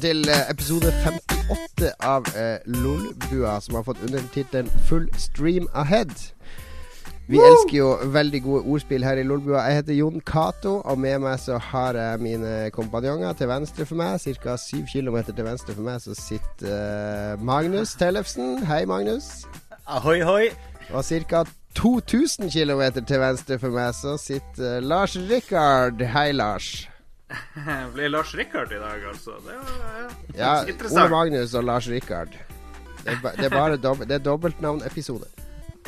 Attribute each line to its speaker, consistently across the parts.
Speaker 1: Velkommen til eh, episode 58 av eh, Lolbua, som har fått undertittelen Full stream ahead. Vi elsker jo veldig gode ordspill her i Lolbua. Jeg heter Jon Cato, og med meg så har jeg mine kompanjonger til venstre for meg. Ca. 7 km til venstre for meg så sitter eh, Magnus Tellefsen. Hei, Magnus.
Speaker 2: Ahoi, hoi.
Speaker 1: Og ca. 2000 km til venstre for meg så sitter eh, Lars Rikard. Hei, Lars.
Speaker 3: Blir Lars Rikard i dag, altså. Det var ja,
Speaker 1: Ja, Ole. Magnus og Lars Rikard. Det er, det er bare dob det er dobbeltnavnepisode.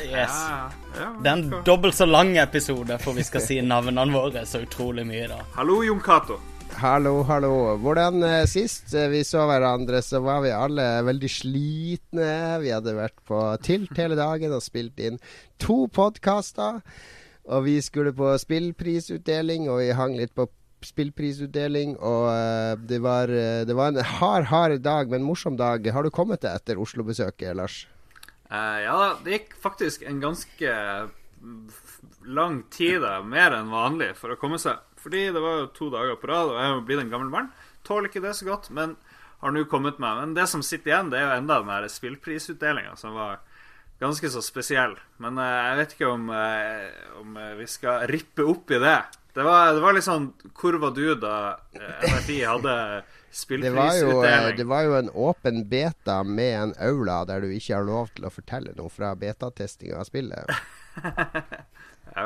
Speaker 2: Yes.
Speaker 3: Ja, ja,
Speaker 2: Det er en dobbelt så lang episode, for vi skal si navnene våre så utrolig mye, da.
Speaker 3: Hallo, Jon Cato.
Speaker 1: Hallo, hallo. Hvordan eh, sist eh, vi så hverandre, så var vi alle veldig slitne. Vi hadde vært på Tilt hele dagen og spilt inn to podkaster. Og vi skulle på spillprisutdeling, og vi hang litt på spillprisutdeling. Og eh, det, var, eh, det var en hard, hard dag, men morsom dag. Har du kommet deg etter Oslo-besøket, Lars?
Speaker 3: Uh, ja det gikk faktisk en ganske lang tid, mer enn vanlig, for å komme seg. Fordi det var jo to dager på rad, og jeg er jo blitt en gammel mann. Tåler ikke det så godt, men har nå kommet meg. Men det som sitter igjen, det er jo enda den spillprisutdelinga, som var ganske så spesiell. Men eh, jeg vet ikke om, eh, om eh, vi skal rippe opp i det. Det var, det var litt sånn Hvor var du da NFI hadde
Speaker 1: Det
Speaker 3: spillprisutdeling?
Speaker 1: det var jo en åpen beta med en aula der du ikke har lov til å fortelle noe fra betatestinga av spillet.
Speaker 3: okay.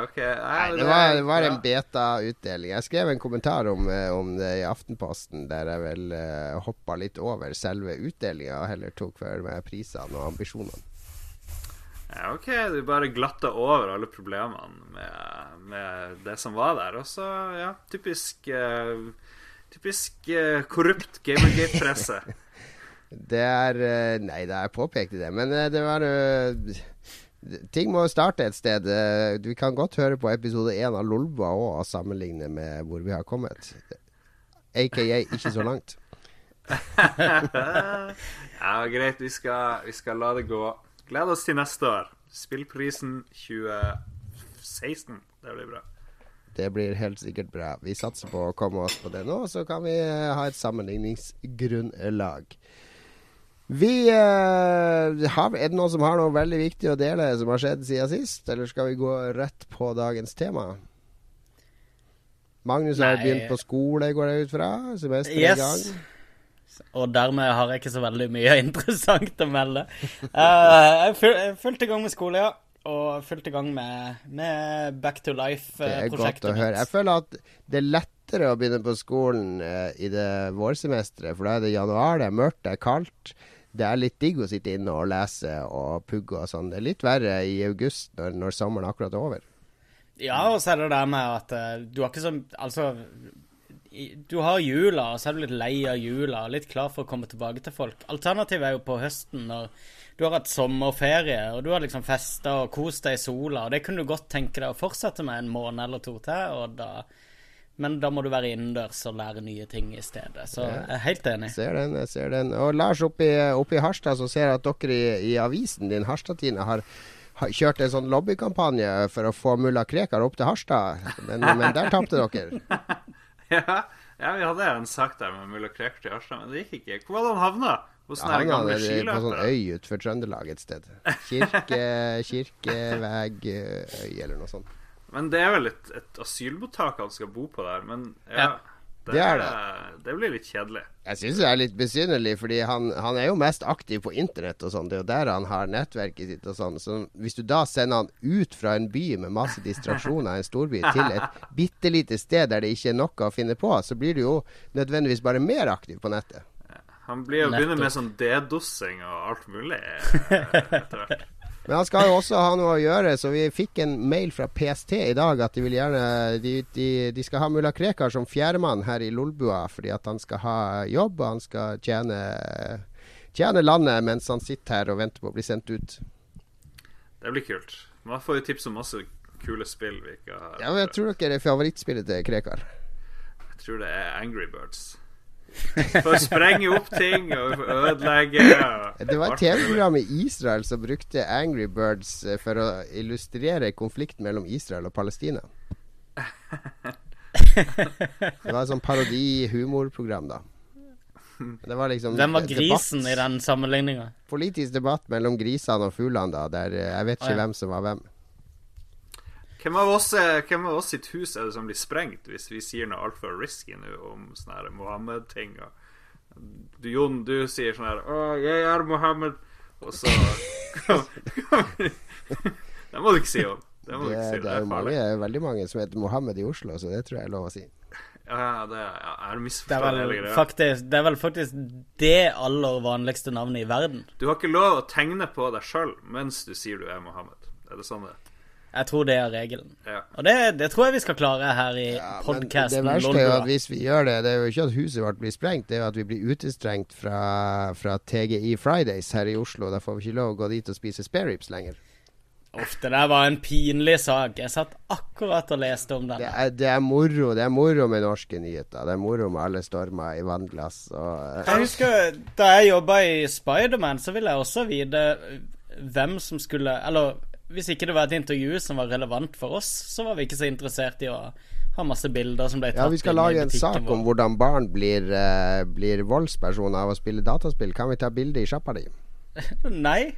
Speaker 3: ok.
Speaker 1: Nei, det var, det var en beta-utdeling. Jeg skrev en kommentar om, om det i Aftenposten, der jeg vel uh, hoppa litt over selve utdelinga og heller tok for meg prisene og ambisjonene.
Speaker 3: Ja, ok, du bare glatta over alle problemene med, med det som var der. Og så, ja, typisk uh, Typisk uh, korrupt Gamergate-presse.
Speaker 1: Det er eh, Nei, det er påpekt i det, men det var Ting må starte et sted. Vi kan godt høre på episode én av Lolba og sammenligne med hvor vi har kommet. Aka ikke så langt.
Speaker 3: ja, greit, vi skal, vi skal la det gå. Gled oss til neste år. Spillprisen 2016. Det blir bra.
Speaker 1: Det blir helt sikkert bra. Vi satser på å komme oss på det nå, så kan vi eh, ha et sammenligningsgrunnlag. Vi eh, har, Er det noen som har noe veldig viktig å dele som har skjedd siden sist, eller skal vi gå rett på dagens tema? Magnus har begynt på skole, går jeg ut fra. Semester yes. i
Speaker 2: Yes.
Speaker 1: gang.
Speaker 2: Og dermed har jeg ikke så veldig mye interessant å melde. Uh, jeg er fullt i gang med skole, ja. Og fullt i gang med, med Back to
Speaker 1: Det er godt
Speaker 2: Life-prosjektet
Speaker 1: å høre. Jeg føler at det er lettere å begynne på skolen uh, i det vårsemesteret, for da er det januar, det er mørkt, det er kaldt. Det er litt digg å sitte inne og lese og pugge og sånn. Det er litt verre i august, når, når sommeren akkurat er over.
Speaker 2: Ja, og så er det det med at uh, du har ikke så Altså, du har jula, og så er du litt lei av jula og litt klar for å komme tilbake til folk. Alternativet er jo på høsten, når du har hatt sommerferie, og du har liksom festa og kost deg i sola, og det kunne du godt tenke deg å fortsette med en måned eller to til, og da Men da må du være innendørs og lære nye ting i stedet. Så jeg er helt enig.
Speaker 1: Ser den, jeg ser den. Og Lars oppe i, Harstad, så ser jeg at dere i, i avisen din, Harstad-Tine, har, kjørte kjørt en sånn lobbykampanje for å få mulla Krekar opp til Harstad. Men, men der tapte dere.
Speaker 3: Ja, ja, vi hadde en sak der med mulla Krekar i Harstad, men det gikk ikke. Hvor var det han havna? Hos
Speaker 1: Ja, han
Speaker 3: gamle
Speaker 1: er på sånn øy utenfor Trøndelag et sted. Kirke, Kirkevegøy eller noe sånt.
Speaker 3: Men det er vel et, et asylmottak han skal bo på der. Men ja,
Speaker 2: Ja.
Speaker 1: Det er det.
Speaker 3: det blir litt kjedelig.
Speaker 1: Jeg syns det er litt besynderlig, fordi han, han er jo mest aktiv på internett og sånn. Det er jo der han har nettverket sitt og sånn. Så hvis du da sender han ut fra en by med masse distraksjoner, en storby, til et bitte lite sted der det ikke er noe å finne på, så blir du jo nødvendigvis bare mer aktiv på nettet.
Speaker 3: Han blir jo begynner med sånn dedossing og alt mulig eh, etter hvert.
Speaker 1: Men han skal jo også ha noe å gjøre, så vi fikk en mail fra PST i dag at de vil gjerne De, de, de skal ha mulla Krekar som fjerdemann her i Lolbua fordi at han skal ha jobb, og han skal tjene, tjene landet mens han sitter her og venter på å bli sendt ut.
Speaker 3: Det blir kult. Man får jo tips om masse kule spill vi ikke har
Speaker 1: Ja, men Jeg tror dere er favorittspillet til Krekar.
Speaker 3: Jeg tror det er Angry Birds. For å sprenge opp ting og ødelegge
Speaker 1: Det var et. TV-program i Israel som brukte Angry Birds eh, for å illustrere konflikten mellom Israel og Palestina. Det var et sånn parodi-humorprogram, da. Det var liksom
Speaker 2: Hvem var
Speaker 1: debatt-
Speaker 2: grisen i den sammenligninga?
Speaker 1: Politisk debatt mellom grisene og fuglene, da, der eh, jeg vet ikke
Speaker 2: Å, ja.
Speaker 1: hvem som var hvem.
Speaker 3: Hvem av, oss, er- hvem av oss sitt hus er det som blir sprengt hvis vi sier noe altfor risky nå om sånne Mohammed-ting? Du, Jon, du sier sånn her 'Å, jeg er Mohammed', og så Det må du ikke si, Jon. Det må du
Speaker 1: Det,
Speaker 3: ikke si.
Speaker 1: det er jo
Speaker 3: farlig.
Speaker 1: mange, veldig mange som heter Mohammed i Oslo, så det tror jeg er lov å si.
Speaker 3: Ja, det er,
Speaker 2: Det er, vel faktisk, det er vel faktisk det aller vanligste navnet i verden.
Speaker 3: Du har ikke lov å tegne på deg sjøl mens du sier du er Mohammed. Er det sånn det er?
Speaker 2: Jeg tror det er regelen.
Speaker 3: Ja.
Speaker 2: Og det, det tror jeg vi skal klare her i
Speaker 1: Ja,
Speaker 2: podkasten
Speaker 1: det verste er jo at hvis vi gjør det, det er jo ikke at huset vårt blir sprengt, det er jo at vi blir utestrengt fra, fra TGI Fridays her i Oslo. Da får vi ikke lov å gå dit og spise spareribs lenger.
Speaker 2: Uff, det der var en pinlig sak. Jeg satt akkurat og leste om den.
Speaker 1: Det er, det er moro Det er moro med norske nyheter. Det er moro med alle stormer i vannglass og
Speaker 2: Jeg husker da jeg jobba i Spiderman, så ville jeg også vite hvem som skulle Eller hvis ikke det var et intervju som var relevant for oss, så var vi ikke så interessert i å ha masse bilder som ble tatt
Speaker 1: Ja, vi skal lage en sak om hvordan barn blir, uh, blir voldspersoner av å spille dataspill. Kan vi ta bilde i sjappa di?
Speaker 2: Nei.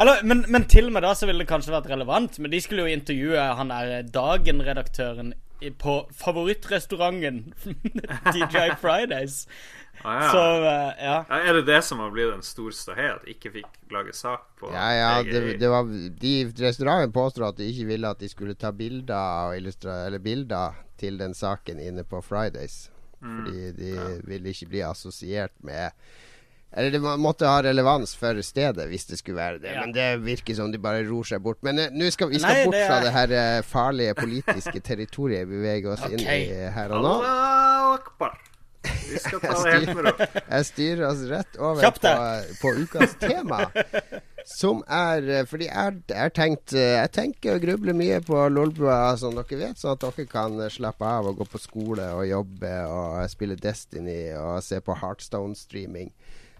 Speaker 2: Eller, men, men til og med da så ville det kanskje vært relevant. Men de skulle jo intervjue han der Dagen-redaktøren på favorittrestauranten DJ Fridays.
Speaker 3: Ah, ja.
Speaker 2: Så uh, ja.
Speaker 3: Ja, Er det det som har blitt en stor ståhei, at de ikke fikk lage sak på
Speaker 1: Ja, ja, det, det var De restauranten påstår at de ikke ville at de skulle ta bilder og eller bilder til den saken inne på Fridays.
Speaker 3: Mm.
Speaker 1: Fordi de ville ikke bli assosiert med Eller det måtte ha relevans for stedet hvis det skulle være det.
Speaker 2: Ja.
Speaker 1: Men det virker som de bare ror seg bort. Men eh, nå skal vi skal
Speaker 2: Nei,
Speaker 1: bort
Speaker 2: det
Speaker 1: fra
Speaker 2: er-
Speaker 1: det her eh, farlige politiske territoriet vi beveger oss inn i her og nå.
Speaker 3: Allahu akbar. Vi skal ta det helt med ro.
Speaker 1: Jeg styrer oss rett over på, på ukas tema. Som er eh, Fordi jeg jeg tenkt Jeg tenker og grubler mye på Lolbua, som dere vet, sånn at dere kan slappe av og gå på skole og jobbe og spille Destiny og se på Heartstone-streaming.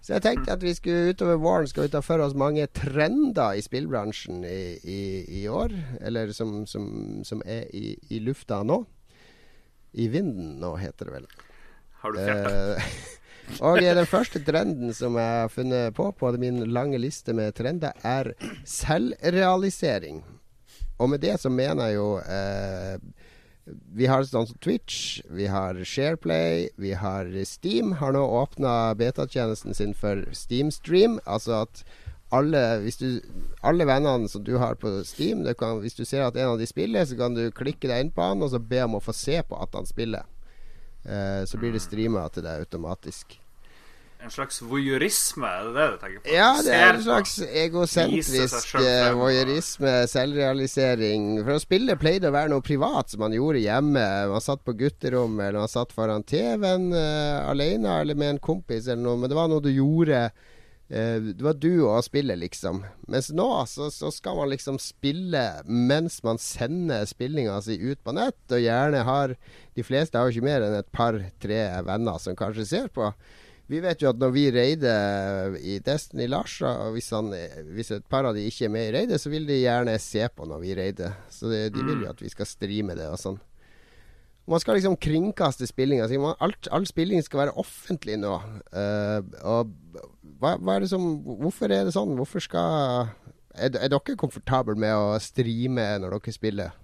Speaker 1: Så jeg tenkte at vi skulle utover våren skal vi ta for oss mange trender i spillbransjen i, i, i år. Eller som, som, som er i, i lufta nå. I vinden nå, heter det vel.
Speaker 3: Har du fjerta?
Speaker 1: Eh, og den første trenden som jeg har funnet på på min lange liste med trender, er selvrealisering. Og med det så mener jeg jo eh, Vi har sånn som Twitch, vi har Shareplay, vi har Steam. Har nå åpna betatjenesten sin for Steamstream. Altså at alle, hvis du, alle vennene som du har på Steam, kan, hvis du ser at en av de spiller, så kan du klikke deg inn på han og så be om å få se på at han spiller. Eh, så blir det streama til deg automatisk.
Speaker 3: En slags voyeurisme, er det det du tenker på?
Speaker 1: Ja, det er en slags egosentrisk
Speaker 3: selv
Speaker 1: eh, voyeurisme, selvrealisering. For å spille pleide å være noe privat som man gjorde hjemme. Man satt på gutterommet, eller man satt foran TV-en uh, alene, eller med en kompis, eller noe. Men det var noe du gjorde Uh, Det var du og spillet, liksom. Mens nå så, så skal man liksom spille mens man sender spillinga si ut på nett, og gjerne har De fleste har jo ikke mer enn et par-tre venner som kanskje ser på. Vi vet jo at når vi raider i Destiny Lars, hvis, han, hvis et par av de ikke er med i raidet, så vil de gjerne se på når vi raider. Så det, de vil jo at vi skal streame det og sånn. Man skal liksom kringkaste spillinga. All spilling skal være offentlig nå. Uh, og hva, hva er det som Hvorfor er det sånn? Hvorfor skal Er, er dere komfortable med å streame når dere spiller?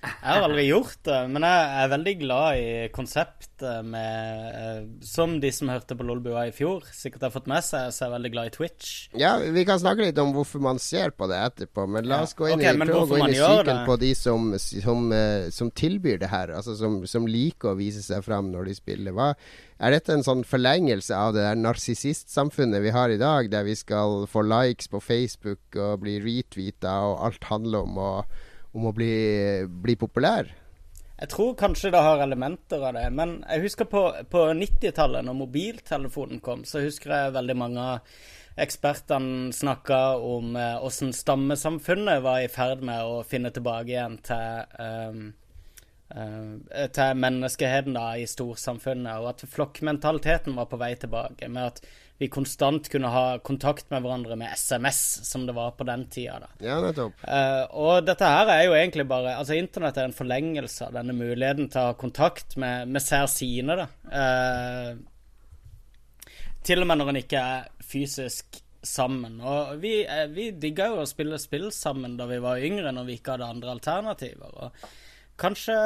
Speaker 2: Jeg har aldri gjort det, men jeg er veldig glad i konseptet med eh, Som de som hørte på Lolbua i fjor, sikkert har fått med seg, så er jeg veldig glad i Twitch.
Speaker 1: Ja, vi kan snakke litt om hvorfor man ser på det etterpå, men la oss gå inn
Speaker 2: okay,
Speaker 1: i, prøve å gå inn i psyken på de som, som, eh, som tilbyr det her, altså som, som liker å vise seg fram når de spiller. Hva, er dette en sånn forlengelse av det der narsissistsamfunnet vi har i dag, der vi skal få likes på Facebook og bli retweeta, og alt handler om å, om å bli, bli populær?
Speaker 2: Jeg tror kanskje det har elementer av det, men jeg husker på, på 90-tallet, når mobiltelefonen kom, så husker jeg veldig mange av ekspertene snakka om eh, stammesamfunnet var i ferd med å finne tilbake igjen til ehm, uh, til menneskeheten da i storsamfunnet, og at flokkmentaliteten var på vei tilbake. Med at vi konstant kunne ha kontakt med hverandre med SMS, som det var på den tida. da.
Speaker 1: Ja, nettopp.
Speaker 2: Uh, og dette her er jo egentlig bare Altså, internett er en forlengelse av denne muligheten til å ha kontakt med, med sær sine, da. Uh, til og med når en ikke er fysisk sammen. Og vi, uh, vi digga jo å spille spill sammen da vi var yngre, når vi ikke hadde andre alternativer. Og kanskje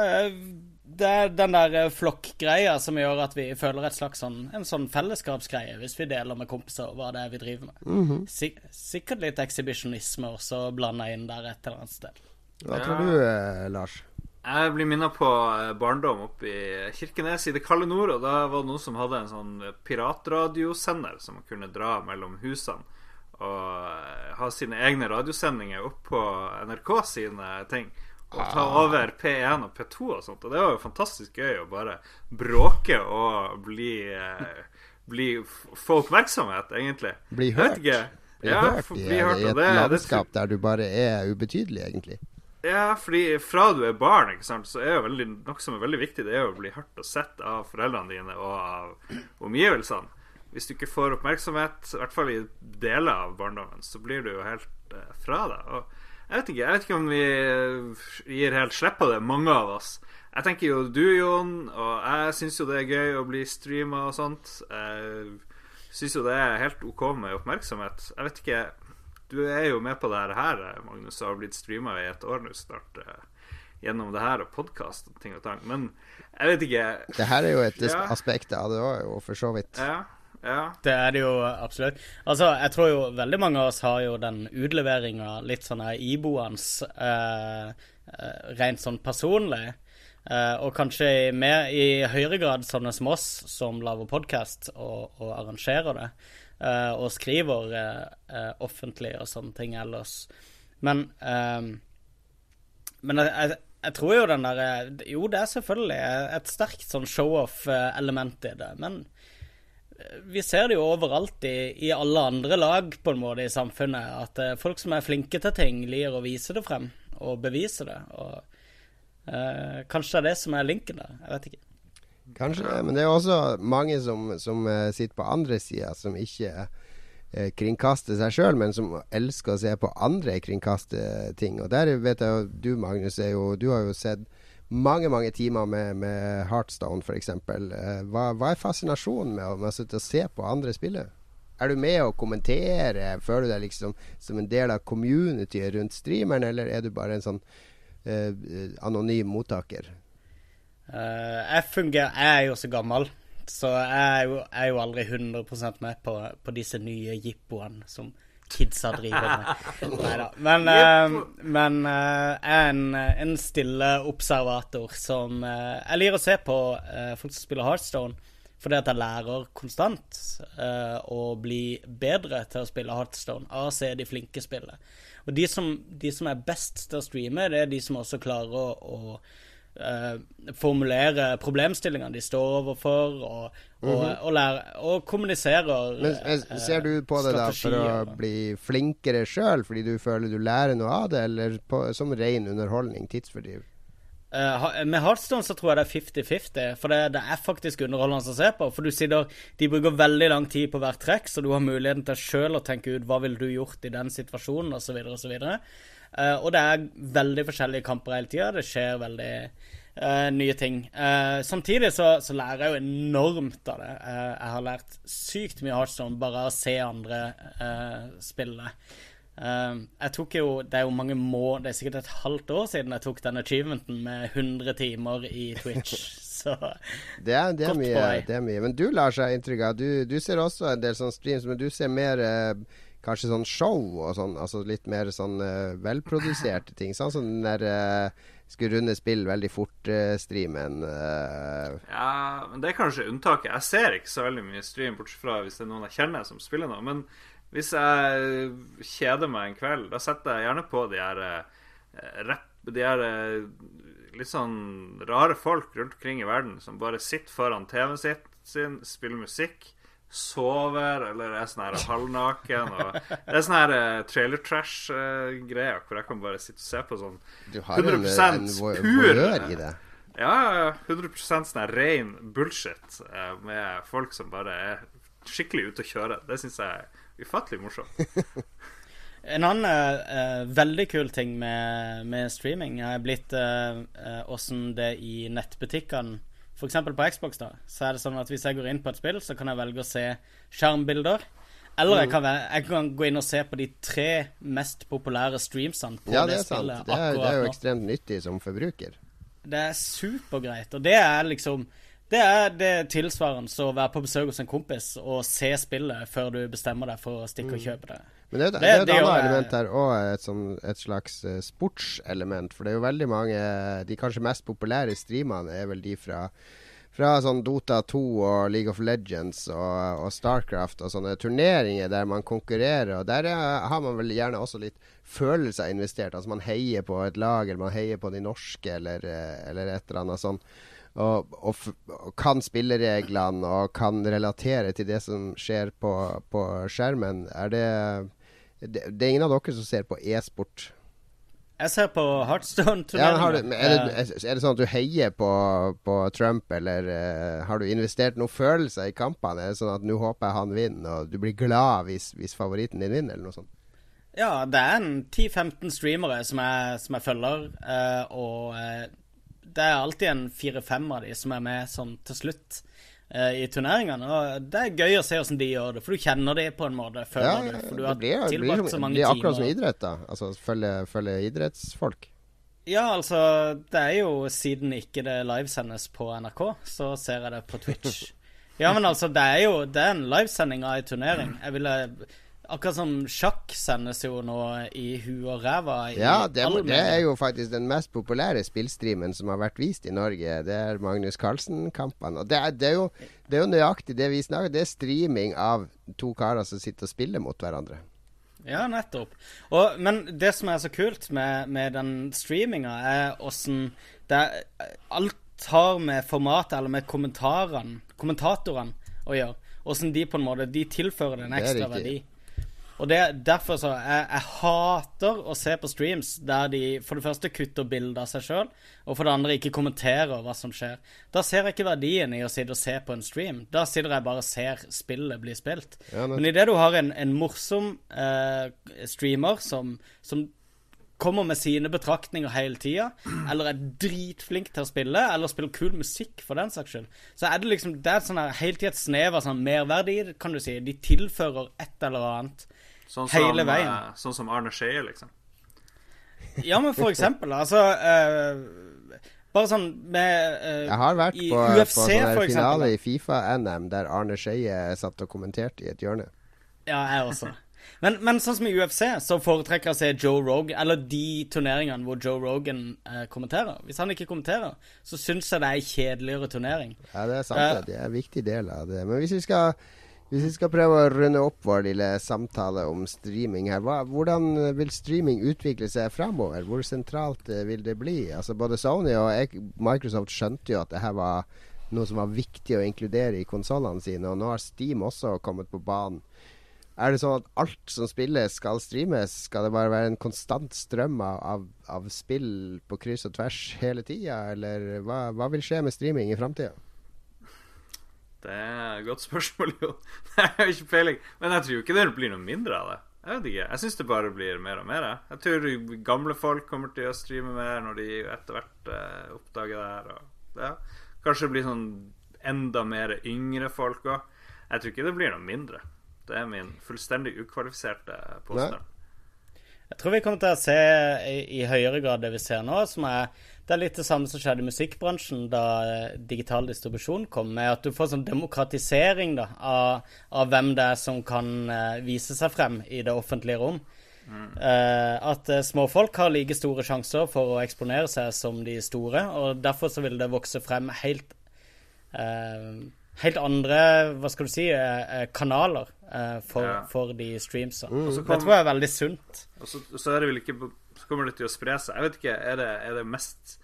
Speaker 2: det er den der eh, flokkgreia som gjør at vi føler et slags sånn, en sånn fellesskapsgreie hvis vi deler med kompiser hva det er vi driver med.
Speaker 1: Mm -hmm.
Speaker 2: Sik sikkert litt ekshibisjonisme også blanda inn der et eller annet sted.
Speaker 1: Hva tror du, eh, Lars?
Speaker 3: Jeg blir minnet på eh, barndom oppe i Kirkenes i det kalde nord. Og da var det noen som hadde en sånn piratradiosender som man kunne dra mellom husene. Og ha sine egne radiosendinger opp på NRK sine ting å ta over P1 og P2 og sånt. Og det var jo fantastisk gøy å bare bråke og bli, eh, bli Få oppmerksomhet, egentlig.
Speaker 1: Bli hørt.
Speaker 3: Bli
Speaker 1: ja, hørt i, bli hørt, i et det, landskap det, der du bare er ubetydelig, egentlig.
Speaker 3: Ja, fordi fra du er barn, ikke sant, så er jo veldig, noe som er veldig viktig, det er jo å bli hørt og sett av foreldrene dine og av omgivelsene. Hvis du ikke får oppmerksomhet, i hvert fall i deler av barndommen, så blir du jo helt eh, fra deg. Og jeg vet ikke jeg vet ikke om vi eh, gir helt slipp på det, mange av oss. Jeg tenker jo du, Jon, og jeg syns jo det er gøy å bli streama og sånt. Jeg syns jo det er helt OK med oppmerksomhet. Jeg vet ikke Du er jo med på det her, Magnus, og har blitt streama i et år nå snart. Eh, gjennom det her og podkast og ting og tang. Men jeg vet ikke.
Speaker 1: Det her er jo et ja. aspekt av det òg, for så vidt.
Speaker 3: Ja.
Speaker 2: Det er det jo absolutt. Altså, jeg tror jo veldig mange av oss har jo den utleveringa litt sånn iboende eh, eh, rent sånn personlig. Eh, og kanskje mer, i høyere grad sånne som oss, som lager podkast og, og, arrangerer det. Eh, og skriver eh, eh, offentlig og sånne ting ellers. Men Men jeg, jeg, tror jo den der Jo, det er selvfølgelig et sterkt sånn show-off-element i det. Men vi ser det jo overalt i, i, alle andre lag på en måte i samfunnet, at uh, folk som er flinke til ting, liker å vise det frem og bevise det. Og uh, Kanskje det er det som er linken der. Jeg vet ikke.
Speaker 1: Kanskje men det er også mange som, som uh, sitter på andre sida, som ikke kringkaster seg sjøl, men som elsker å se på andre kringkaste ting. Og der vet jeg jo du, Magnus, jo, du har jo sett mange mange timer med, med Heartstone f.eks. Eh, hva, hva er fascinasjonen med, med å sitte og se på andre spille? Er du med å kommentere? Føler du deg liksom som en del av communityet rundt streameren, eller er du bare en sånn uh, anonym mottaker?
Speaker 2: Uh, jeg fungerer Jeg er jo så gammel, så jeg er jo, jeg er jo aldri 100 med på, på disse nye jippoene som kidsa driver med. Nei da. Men, uh, men uh, jeg er en, en, stille observator som uh, Jeg liker å se på folk som spiller Heartstone, fordi at jeg lærer konstant å bli bedre til å spille Heartstone av å se de flinke spille. Og de som, de som, er best til å streame, det er de som også klarer å, å uh, formulere problemstillingene de står overfor, og, og, mm -hmm. og, lære, og kommuniserer
Speaker 1: men, men, Ser du på det da for å bli flinkere sjøl, fordi du føler du lærer noe av det, eller på, som ren underholdning, tidsfordriv?
Speaker 2: Uh, med Heartstone så tror jeg det er 50-50, for det, det, er faktisk underholdende å se på. For du sitter, De bruker veldig lang tid på hvert trekk, så du har muligheten til sjøl å tenke ut hva ville du gjort i den situasjonen, osv. osv. Uh, og det er veldig forskjellige kamper hele tida. Det skjer veldig uh, nye ting. Uh, samtidig så, så, lærer jeg jo enormt av det. Jeg har lært sykt mye Heartstone bare av å se andre spille. jeg tok jo Det er jo mange må Det er sikkert et halvt år siden jeg tok den achievementen med 100 timer i Twitch. så
Speaker 1: det er, det, er mye, det er mye. Men du, Lars, seg inntrykk av du, du, ser også en del sånn streams, men du ser mer kanskje sånn show og sånn, altså litt mer sånn uh, velproduserte ting. Sånn som den der uh, skulle runde spill veldig fort-streamen. Uh,
Speaker 3: ja, men det er kanskje unntaket. Jeg ser ikke så veldig mye stream, bortsett fra hvis det er noen jeg kjenner som spiller noe. Men hvis jeg kjeder meg en kveld, da setter jeg gjerne på de her rapp... de her litt sånn rare folk rundt omkring i verden som bare sitter foran TV-en sin, spiller musikk sover eller er sånn her halvnaken. Og det er sånn her uh, trailer trash-greier uh, hvor jeg kan bare sitte og se på sånn 100 pur i det. Ja, 100% sånn her ren bullshit uh, med folk som bare er skikkelig ute å kjøre. Det syns jeg er ufattelig morsomt.
Speaker 2: En annen uh, veldig kul ting med, med streaming er blitt åssen uh, uh, det i nettbutikkene F.eks. på Xbox, da, så er det sånn at hvis jeg går inn på et spill, så kan jeg velge å se skjermbilder. Eller jeg mm. kan, jeg kan gå inn og se på de tre mest populære streamsene på
Speaker 1: ja,
Speaker 2: det,
Speaker 1: det spillet. Det er, det er jo ekstremt nyttig som forbruker.
Speaker 2: Det er supergreit. Og det er liksom det er det tilsvarende å være på besøk hos en kompis og se spillet før du bestemmer deg for å stikke og mm. kjøpe det.
Speaker 1: Men det, det, det er et annet element her òg, et, sånn, et, slags uh, sportselement. For det er jo veldig mange De kanskje mest populære streamene er vel de fra fra sånn Dota 2 og League of Legends og, og, Starcraft og sånne turneringer der man konkurrerer. Og Der er, har man vel gjerne også litt følelser investert. Altså Man heier på et lag, eller man heier på de norske, eller, eh, eller et eller annet sånt og, og, og, kan spillereglene og kan relatere til det som skjer på, på skjermen. Er det, det, det er ingen av dere som ser på e-sport?
Speaker 2: Jeg ser på Heartstone-turneringen.
Speaker 1: Ja, er, er, det sånn at du heier på, på Trump, eller uh, har du investert noen følelser i kampene? Er det sånn at nå håper jeg han vinner, og du blir glad hvis, hvis favoritten din vinner, eller noe sånt?
Speaker 2: Ja, det er en 10-15 streamere som jeg, som jeg følger, uh, og uh, det er alltid en fire-fem av de som er med sånn til slutt uh, i turneringene. Og det er gøy å se hvordan de gjør det, for du kjenner de på en måte. Føler ja, du, for du har blir, tilbrakt så mange timer. Det
Speaker 1: blir akkurat som idrett, da. Altså følge, følge idrettsfolk.
Speaker 2: Ja, altså Det er jo siden ikke det livesendes på NRK, så ser jeg det på Twitch. Ja, men altså, det er jo Det er en livesending av ei turnering. Jeg ville Akkurat som sjakk sendes jo nå i huet og ræva.
Speaker 1: Ja, det, det, er jo faktisk den mest populære spillstreamen som har vært vist i Norge. Det er Magnus Carlsen-kampene. Og det er, det, er jo, det er, jo, nøyaktig det vi snakker Det er streaming av to karer som sitter og spiller mot hverandre.
Speaker 2: Ja, nettopp. Og, men det som er så kult med, med den streaminga, er åssen Alt har med formatet eller med kommentatorene å gjøre. Åssen de på en måte De tilfører en ekstra verdi. Og det, derfor så jeg, jeg, hater å se på streams der de for det første kutter bilder av seg sjøl, og for det andre ikke kommenterer hva som skjer. Da ser jeg ikke verdien i å sitte og se på en stream. Da sitter jeg bare og ser spillet bli spilt. Ja, Men idet du har en, en morsom eh, streamer som, som kommer med sine betraktninger hele tida, eller er dritflink til å spille, eller spiller kul musikk for den saks skyld, så er det liksom Det er sånn her, hele tida et snev av sånn merverdi, kan du si. De tilfører et eller annet Sånn som, Hele veien. Uh,
Speaker 3: sånn som Arne Skeie, liksom.
Speaker 2: Ja, men for eksempel, altså uh, Bare sånn med uh,
Speaker 1: Jeg har vært på, UFC, på sånn finale i Fifa-NM der Arne Skeie satt og kommenterte i et hjørne.
Speaker 2: Ja, jeg også. Men, men, sånn som i UFC, så foretrekker jeg å se Joe Rogan Eller de turneringene hvor Joe Rogan eh, kommenterer. Hvis han ikke kommenterer, så syns jeg det er en kjedeligere turnering.
Speaker 1: Ja, det er sant. Uh, det er en viktig del av det. Men hvis vi skal hvis vi skal prøve å runde opp vår lille samtale om streaming her, hva, hvordan vil streaming utvikle seg framover? Hvor sentralt eh, vil det bli? Altså Både Sony og Microsoft skjønte jo at det her var noe som var viktig å inkludere i konsollene sine, og nå har Steam også kommet på banen. Er det sånn at alt som spilles, skal streames? Skal det bare være en konstant strøm av, av spill på kryss og tvers hele tida, eller hva, hva vil skje med streaming i framtida?
Speaker 3: Det er et godt spørsmål, jo. Jeg har ikke peiling. Men jeg tror jo ikke det blir noe mindre av det. Jeg vet ikke. Jeg syns det bare blir mer og mer. Jeg tror gamle folk kommer til å streame mer når de etter hvert eh, oppdager det her. Og, ja. Kanskje det blir sånn enda mer yngre folk òg. Jeg tror ikke det blir noe mindre. Det er min fullstendig ukvalifiserte påstand.
Speaker 2: Jeg tror vi kommer til å se i, i høyere grad det vi ser nå, som er det er litt det samme som skjedde i musikkbransjen da eh, digital distribusjon kom, med at du får sånn demokratisering da, av, av hvem det er som kan uh, vise seg frem i det offentlige rom. Mm. Uh, at uh, småfolk har like store sjanser for å eksponere seg som de store, og derfor så vil det vokse frem helt Helt andre, hva skal du si, kanaler for, ja. for, de streamsa. Mm. Det tror jeg er veldig sunt.
Speaker 3: Og så, så er det vel ikke så kommer det til å spre seg. Jeg vet ikke, Er det, er det mest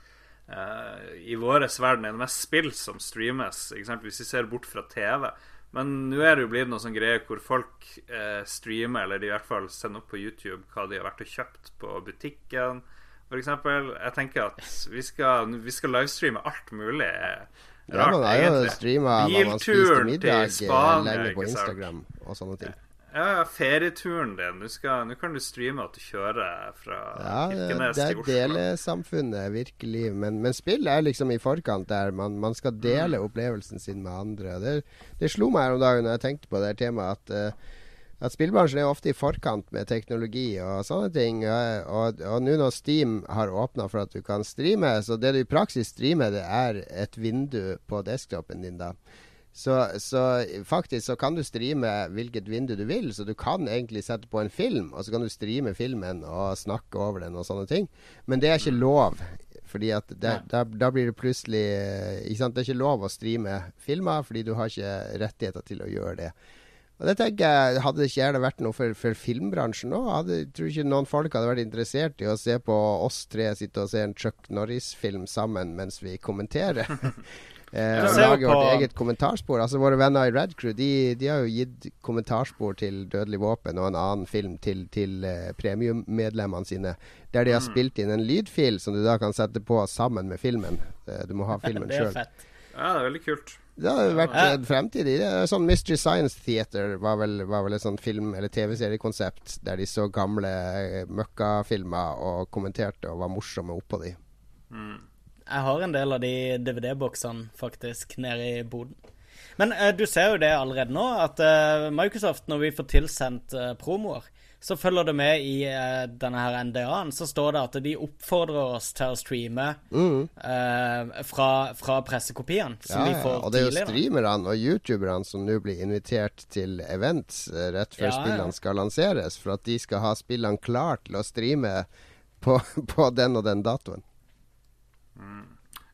Speaker 3: uh, I vår verden er det mest spill som streames, hvis vi ser bort fra TV. Men nå er det jo blitt noe sånn greie hvor folk uh, streamer, eller de i hvert fall sender opp på YouTube hva de har vært og kjøpt på butikken, f.eks. Jeg tenker at vi skal, vi skal livestreame alt mulig.
Speaker 1: Ja, man har jo streama hva man spiste middag lenge på? Instagram og sånne ting.
Speaker 3: Ja, ja, ferieturen din. Nå kan du streame at du kjører fra
Speaker 1: Ja, det,
Speaker 3: Kirkenes
Speaker 1: det
Speaker 3: til
Speaker 1: er
Speaker 3: Oslo.
Speaker 1: delesamfunnet, virkelig. Men, men spill er liksom i forkant der. Man, man skal dele
Speaker 3: Mm.
Speaker 1: opplevelsen sin med andre. Det, det slo meg her om dagen når jeg tenkte på det her temaet, at, uh, at spillbransjen er ofte i forkant med teknologi og sånne ting. Og, og, og nå når Steam har åpna for at du kan streame, så det du i praksis streamer, det er et vindu på desktopen din da. Så, så faktisk så kan du streame hvilket vindu du vil. Så du kan egentlig sette på en film, og så kan du streame filmen og snakke over den og sånne ting. Men det er ikke lov. Fordi at det, da, da blir det plutselig ikke sant? Det er ikke lov å streame filmer, fordi du har ikke rettigheter til å gjøre det. Og det tenker jeg, Hadde det ikke gjerne vært noe for, for filmbransjen òg, jeg tror ikke noen folk hadde vært interessert i å se på oss tre sitte og se en Chuck Norris-film sammen mens vi kommenterer. Eh,
Speaker 2: Du
Speaker 1: og lage vårt eget kommentarspor. Altså Våre venner i Red Crew de, de har jo gitt kommentarspor til Dødelig våpen og en annen film til, til eh, premiummedlemmene sine. Der de har spilt inn en lydfil som du da kan sette på sammen med filmen. Eh, du må ha filmen
Speaker 2: Det
Speaker 1: sjøl.
Speaker 3: Ja, det er veldig kult.
Speaker 1: Det har vært
Speaker 2: Ja.
Speaker 1: en fremtid i det. Sånn Mystery Science Theater var vel, var vel et sånn film- eller TV-seriekonsept der de så gamle eh, møkkafilmer og kommenterte og var morsomme oppå de.
Speaker 2: Jeg har en del av de DVD-boksene faktisk nede i boden. Men uh, du ser jo det allerede nå, at uh, Microsoft, når vi får tilsendt uh, promoer, så følger det med i denne her NDA-en, så står det at de oppfordrer oss til å streame eh, fra, fra pressekopiene som
Speaker 1: Mm. Ja,
Speaker 2: vi
Speaker 1: ja.
Speaker 2: får
Speaker 1: Og det er jo streamerne og youtuberne som nå blir invitert til events rett før
Speaker 2: Ja, ja.
Speaker 1: spillene skal lanseres, for at de skal ha spillene klart til å streame på, på den og den datoen.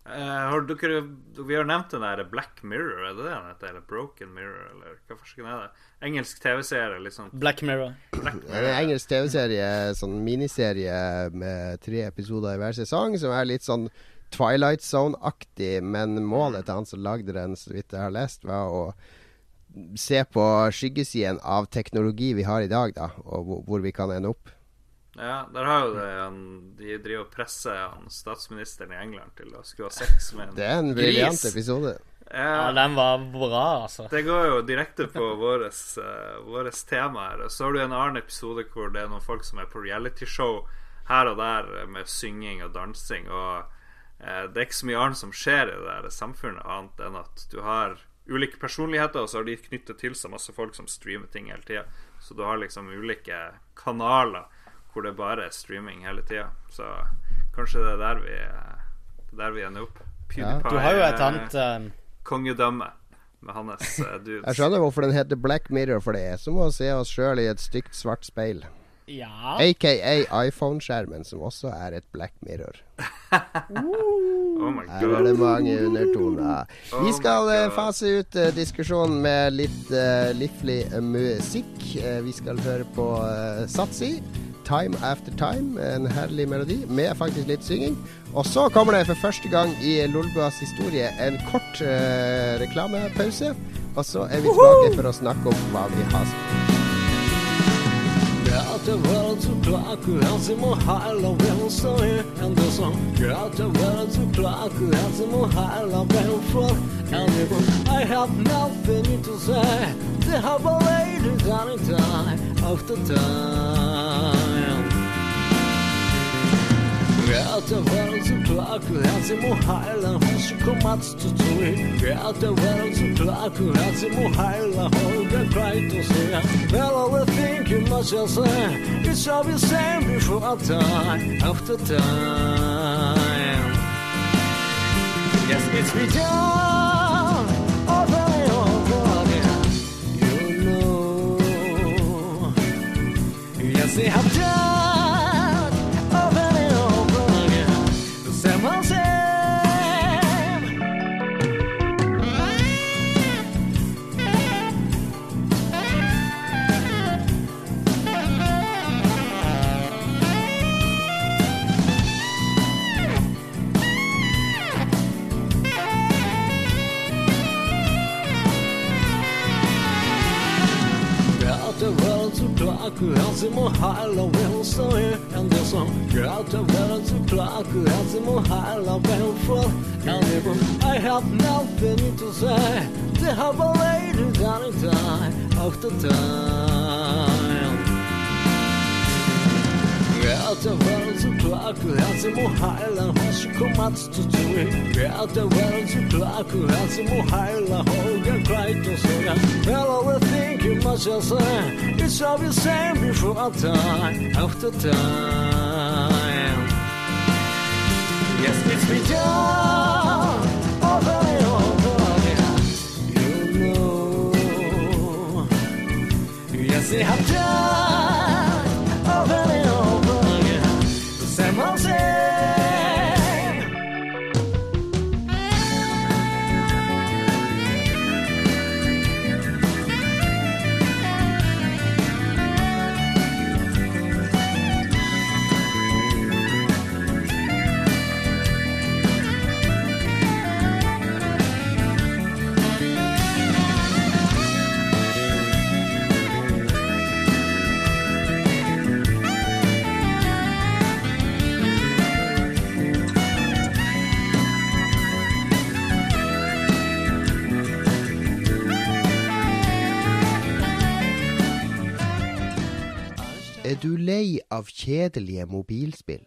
Speaker 3: Eh, har dere, vi har nevnt den der Black Mirror, er det det den heter? Eller Broken Mirror, eller hva forskningen er det? Engelsk TV-serie, liksom.
Speaker 2: Black Mirror.
Speaker 3: Black
Speaker 1: er en engelsk TV-serie, sånn miniserie med tre episoder i hver sesong, som er litt sånn Twilight Zone-aktig, men målet til han som lagde den, så vidt jeg har lest, var å se på skyggesiden av teknologi vi har i dag, da, og hvor vi kan ende opp.
Speaker 3: Ja, der har jo det en, De driver og presser han, statsministeren i England til å skulle ha sex med en
Speaker 1: Det er en briljant episode.
Speaker 2: Ja,
Speaker 3: Ja,
Speaker 2: den var bra, altså.
Speaker 3: det går jo direkte på våres, uh, tema her. Og så har du en annen episode hvor det er noen folk som er på realityshow her og der eh, med synging og dansing. Og uh, det er ikke så mye annet som skjer i det der samfunnet, annet enn at du har ulike personligheter, og så har de knyttet til seg masse folk som streamer ting hele tida. Så du har liksom ulike kanaler hvor det bare er streaming hele tida. Så kanskje det er der vi, eh, er der vi ender opp. PewDiePie
Speaker 2: Du har jo et
Speaker 3: er
Speaker 2: annet eh,
Speaker 3: kongedømme med hans uh, dudes.
Speaker 1: Jeg skjønner hvorfor den heter Black Mirror, for det er som å se oss sjøl i et stygt svart speil.
Speaker 2: Ja.
Speaker 1: Aka iPhone-skjermen, som også er et Black Mirror.
Speaker 3: Oh my
Speaker 1: Her er det
Speaker 3: god.
Speaker 1: mange undertoner.
Speaker 3: Oh
Speaker 1: Vi skal eh, fase ut uh, diskusjonen med litt uh, livlig eh, musikk. Eh, vi skal høre på uh, Satsi. Time After Time, en herlig melodi med faktisk litt synging. Og så kommer det for første gang i Lolbuas historie en kort eh, reklamepause. Og så er vi tilbake for å snakke om hva vi har spilt.
Speaker 4: Got the world to clock, hands in my high love, and so and the song. Got the world to clock, hands in my high love, and for I have nothing to say. They have a lady time after time. Got the world to clock, hands in my high love, and she come out to do it. Got the world to clock, hands in my high love, hold the cry to see. Well, all the thinking much as say, it shall be same before time after time. Yes, it's been done over and over again. You know. Yes, they have heile vel, så er en det som gråter vel, så klart akkurat som å heile vel, for en det var I have nothing to say, det har bare lady done it time, after time. Gråter vel, så klart akkurat som å heile, har så kommet til å tro Gråter vel, så klart akkurat som å heile, og jeg greit you must say, it's all the same before time, after time. Yes, it's been done over and over again. You know. Yes, they have done
Speaker 1: av kjedelige mobilspill?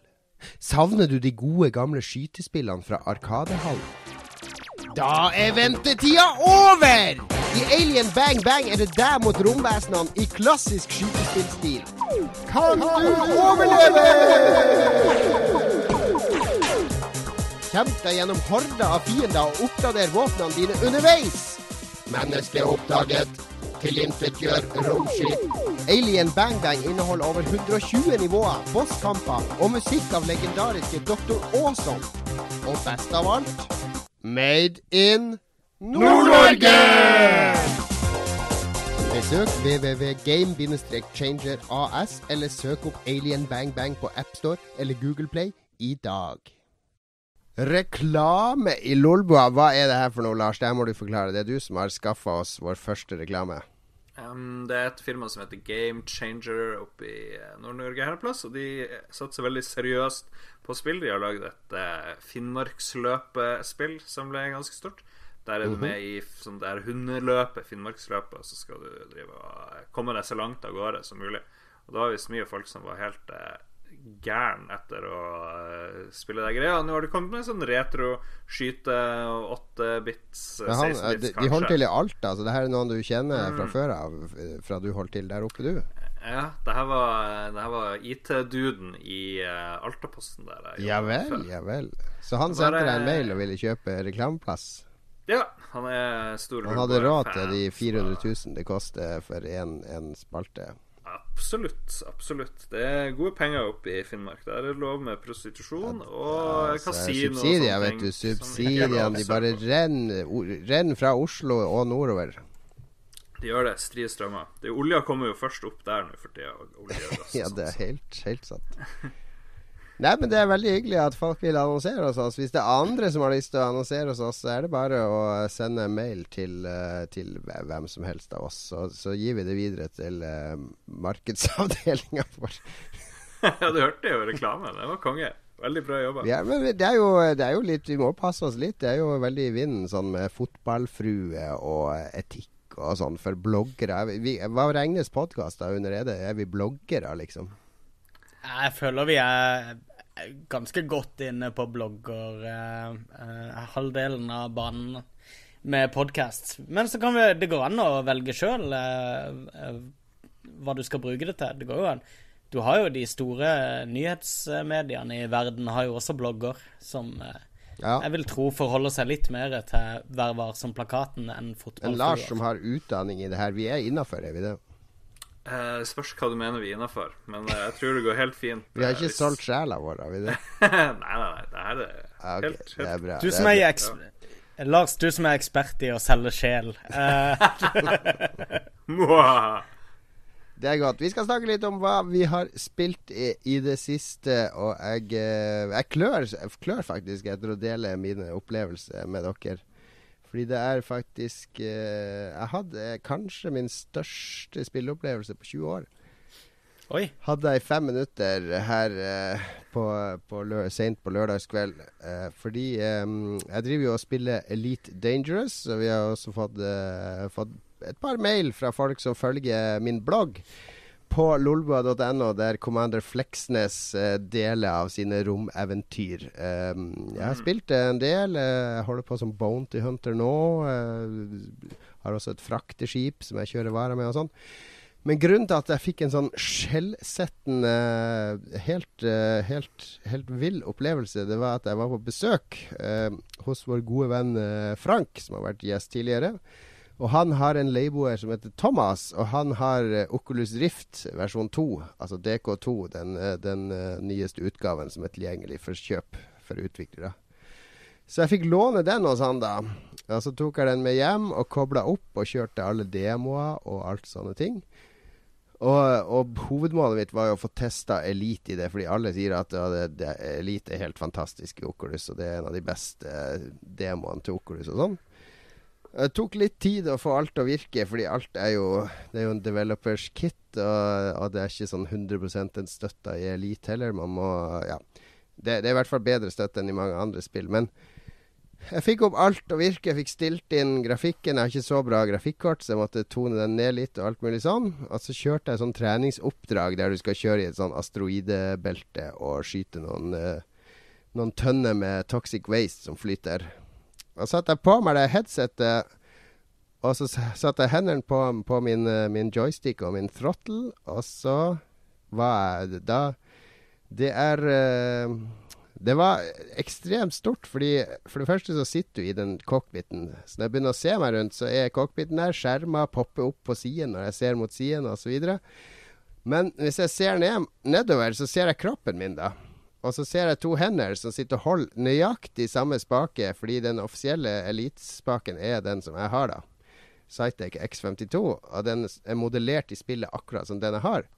Speaker 1: Savner du de gode gamle skytespillene fra Arkadehallen? Da er ventetida over! I Alien Bang Bang er det deg mot romvesenene i klassisk skytespillstil. Kan du overleve? Kjemp deg gjennom horder av fiender og oppgrader våpnene dine underveis. Mennesket oppdaget. Tilintetgjør romskip. Alien Bang Bang inneholder over 120 nivåer, bosskamper og musikk av legendariske Dr. Awesome. Og best av alt Made in Nord-Norge! Besøk www.game-changer AS, eller søk opp Alien Bang Bang på AppStore eller Google Play i dag. Reklame i Lolbua, hva er det her for noe, Lars? Det må du forklare. Det er du som har skaffa oss vår første reklame.
Speaker 3: Um, det er et firma som heter Game Changer oppe i eh, Nord-Norge her en plass. Og de satser veldig seriøst på spill. De har lagd et uh, Finnmarksløpespill som ble ganske stort. Der er du med i sånn der hundeløpet, Finnmarksløpet, og så skal du drive og komme deg så langt av gårde som mulig. Og det var visst mye folk som var helt uh, gæren etter å uh, spille de greia. Nå har det kommet med sånn retro skyte og 8-bits,
Speaker 1: Men han,
Speaker 3: 16-bits
Speaker 1: eh, de, de holder til i Alta, så det her er noen du kjenner
Speaker 3: Mm.
Speaker 1: fra før av? eh, Fra du holdt til der oppe, du?
Speaker 3: Ja, det her var, var IT-duden i uh, Altaposten der.
Speaker 1: Ja vel, ja vel. Så han sendte deg en mail og ville kjøpe reklameplass?
Speaker 3: Ja, han er stor
Speaker 1: Han hadde råd til de 400 000 det koster for én spalte.
Speaker 3: Absolutt. absolutt Det er gode penger oppe i Finnmark. Der er det lov med prostitusjon og
Speaker 1: Altså,
Speaker 3: kasino. og
Speaker 1: subsidier,
Speaker 3: sånne
Speaker 1: vet du. Subsidiene de bare renner renner fra Oslo og nordover.
Speaker 3: De gjør det. Strie strømmer. Det er Olja kommer jo først opp der nå for tida. og og og
Speaker 1: Ja, det er helt, helt sant. Nei, men det er veldig hyggelig at folk vil annonsere hos oss. Hvis det er andre som har lyst til å annonsere hos oss, så er det bare å sende mail til, eh, til hvem som helst av oss. Så, så gir vi det videre til uh, markedsavdelinga vår.
Speaker 3: ja, du hørte jo reklamen. Det var konge. Veldig bra jobba.
Speaker 1: Ja, men det er, jo, det er jo litt Vi må passe oss litt. Det er jo veldig i vinden sånn med fotballfrue og etikk og sånn for bloggere. Vi, hva regnes podkaster under? Er, det, er vi bloggere, liksom?
Speaker 2: Jeg føler vi er ganske godt inne på blogger eh, eh, halvdelen av banen med podkast. Men så kan vi, det går an å velge sjøl hva du skal bruke det til. Det går jo an. Du har jo de store nyhetsmediene i verden har jo også blogger som eh,
Speaker 1: Ja.
Speaker 2: jeg vil tro forholder seg litt mer til Vær varsom-plakaten enn
Speaker 1: En Lars som har utdanning i det her. Vi er innafor, er vi det?
Speaker 3: Eh, spørs hva du mener vi er innafor, men uh, jeg tror det går helt fint.
Speaker 1: Vi har
Speaker 3: eh,
Speaker 1: ikke
Speaker 3: hvis-
Speaker 1: solgt sjela vår, har vi det?
Speaker 3: nei, nei, nei. Det her er
Speaker 1: Ja, ok,
Speaker 3: helt,
Speaker 1: det er bra.
Speaker 2: Du som
Speaker 1: er
Speaker 2: er
Speaker 1: bra.
Speaker 2: eks Lars, du som er ekspert i å selge sjel. Eh,
Speaker 1: Det er godt. Vi skal snakke litt om hva vi har spilt i, i det siste. Og jeg, jeg klør, jeg klør faktisk etter å dele mine opplevelser med dere. Fordi det er faktisk eh, Jeg hadde kanskje min største spilleopplevelse på 20 år.
Speaker 2: Oi.
Speaker 1: hadde jeg fem minutter her eh, på, sent på lørdagskveld. Eh, fordi eh, jeg driver jo og spiller Elite Dangerous, og vi har også fått, eh, fått et par mail fra folk som følger min blogg. På lolbua.no, der Commander Fleksnes eh, deler av sine romeventyr. Eh, jeg har spilt en del. eh, Jeg holder på som Bounty Hunter nå. Jeg har også et frakteskip som jeg kjører varer med og sånn. Men grunnen til at jeg fikk en sånn skjellsettende, helt, eh, helt, helt vill opplevelse, det var at jeg var på besøk eh, hos vår gode venn eh, Frank, som har vært gjest tidligere. Og han har en leieboer som heter Thomas, og han har eh, Oculus Rift versjon 2, altså DK2, den, eh, den eh, nyeste utgaven som er tilgjengelig for kjøp for utviklere. Så jeg fikk låne den hos han, da. Og så tok jeg den med hjem og kobla opp og kjørte alle demoer og alt sånne ting. Og, og hovedmålet mitt var jo å få testa Elite i det, fordi alle sier at ja, det, det, Elite er helt fantastisk i Oculus, og det er en av de beste demoene til Oculus og sånn. Det tok litt tid å få alt å virke, fordi alt er jo Det er jo en developers kit, og, og det er ikke sånn 100 en støtta i Elite heller. Man må Ja. Det, det er i hvert fall bedre støtte enn i mange andre spill. Men jeg fikk opp alt å virke. Jeg fikk stilt inn grafikken. Jeg har ikke så bra grafikkort, så jeg måtte tone den ned litt og alt mulig sånn. Og så kjørte jeg sånn treningsoppdrag der du skal kjøre i et sånn asteroidebelte og skyte noen, eh, noen tønner med toxic waste som flyter. Og så satte jeg på meg det headsetet, og så satte jeg hendene på, på min, min joystick og min throttle, og så var jeg da Det er eh, Det var ekstremt stort, fordi for det første så sitter du i den cockpiten. Så når jeg begynner å se meg rundt, så er cockpiten der. Skjermer popper opp på siden når jeg ser mot siden osv. Men hvis jeg ser ned, nedover, så ser jeg kroppen min, da. Og så ser jeg to hender som sitter og holder nøyaktig samme spake, fordi den offisielle elitespaken er den som jeg har, da. Cytec X52. Og den er modellert i spillet akkurat som den jeg har.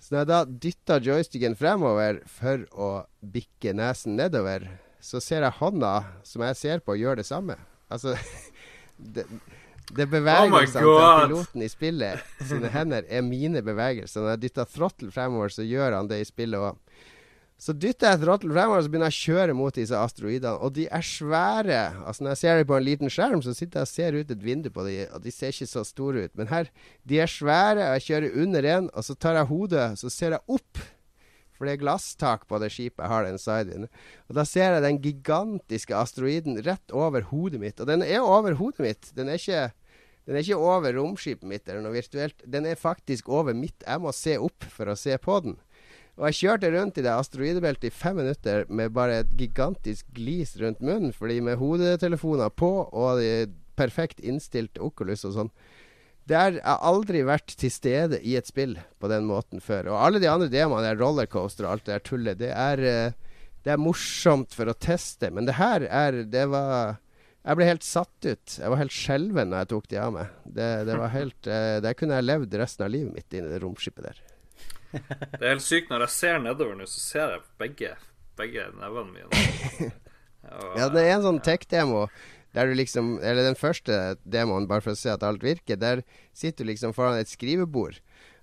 Speaker 1: Så når jeg da dytter joysticken fremover for å bikke nesen nedover, så ser jeg hånda som jeg ser på, gjøre det samme. Altså Det, det bevegelsene
Speaker 3: Oh
Speaker 1: til piloten i spillet sine hender er mine bevegelser. Når jeg dytter throttle fremover, så gjør han det i spillet òg. Så dytter jeg throttle fremover, så begynner jeg å kjøre mot disse asteroidene. Og de er svære. Altså Når jeg ser dem på en liten skjerm, så sitter jeg og ser ut et vindu på dem, og de ser ikke så store ut. Men her, de er svære, og jeg kjører under en, og så tar jeg hodet, så ser jeg opp. For det er glasstak på det skipet jeg har, den sidewin. Og da ser jeg den gigantiske asteroiden rett over hodet mitt. Og den er over hodet mitt. Den er ikke den er ikke over romskipet mitt eller noe virtuelt. Den er faktisk over mitt. Jeg må se opp for å se på den. Og jeg kjørte rundt i det asteroidebeltet i fem minutter med bare et gigantisk glis rundt munnen, fordi med hodetelefoner på og perfekt innstilt Oculus og sånn. Det har aldri vært til stede i et spill på den måten før. Og alle de andre demoene, er rollercoaster og alt det der tullet, det er, eh, det er morsomt for å teste. Men det her er Det var Jeg ble helt satt ut. Jeg var helt skjelven når jeg tok de av meg. Det, det var helt eh, Der kunne jeg levd resten av livet mitt inni det romskipet der.
Speaker 3: Det er helt sykt. Når jeg ser nedover nå, så ser jeg begge, begge nevene mine. Og,
Speaker 1: Ja, det er en sånn tech-demo der du liksom Eller den første demoen, bare for å se at alt virker. Der sitter du liksom foran et skrivebord.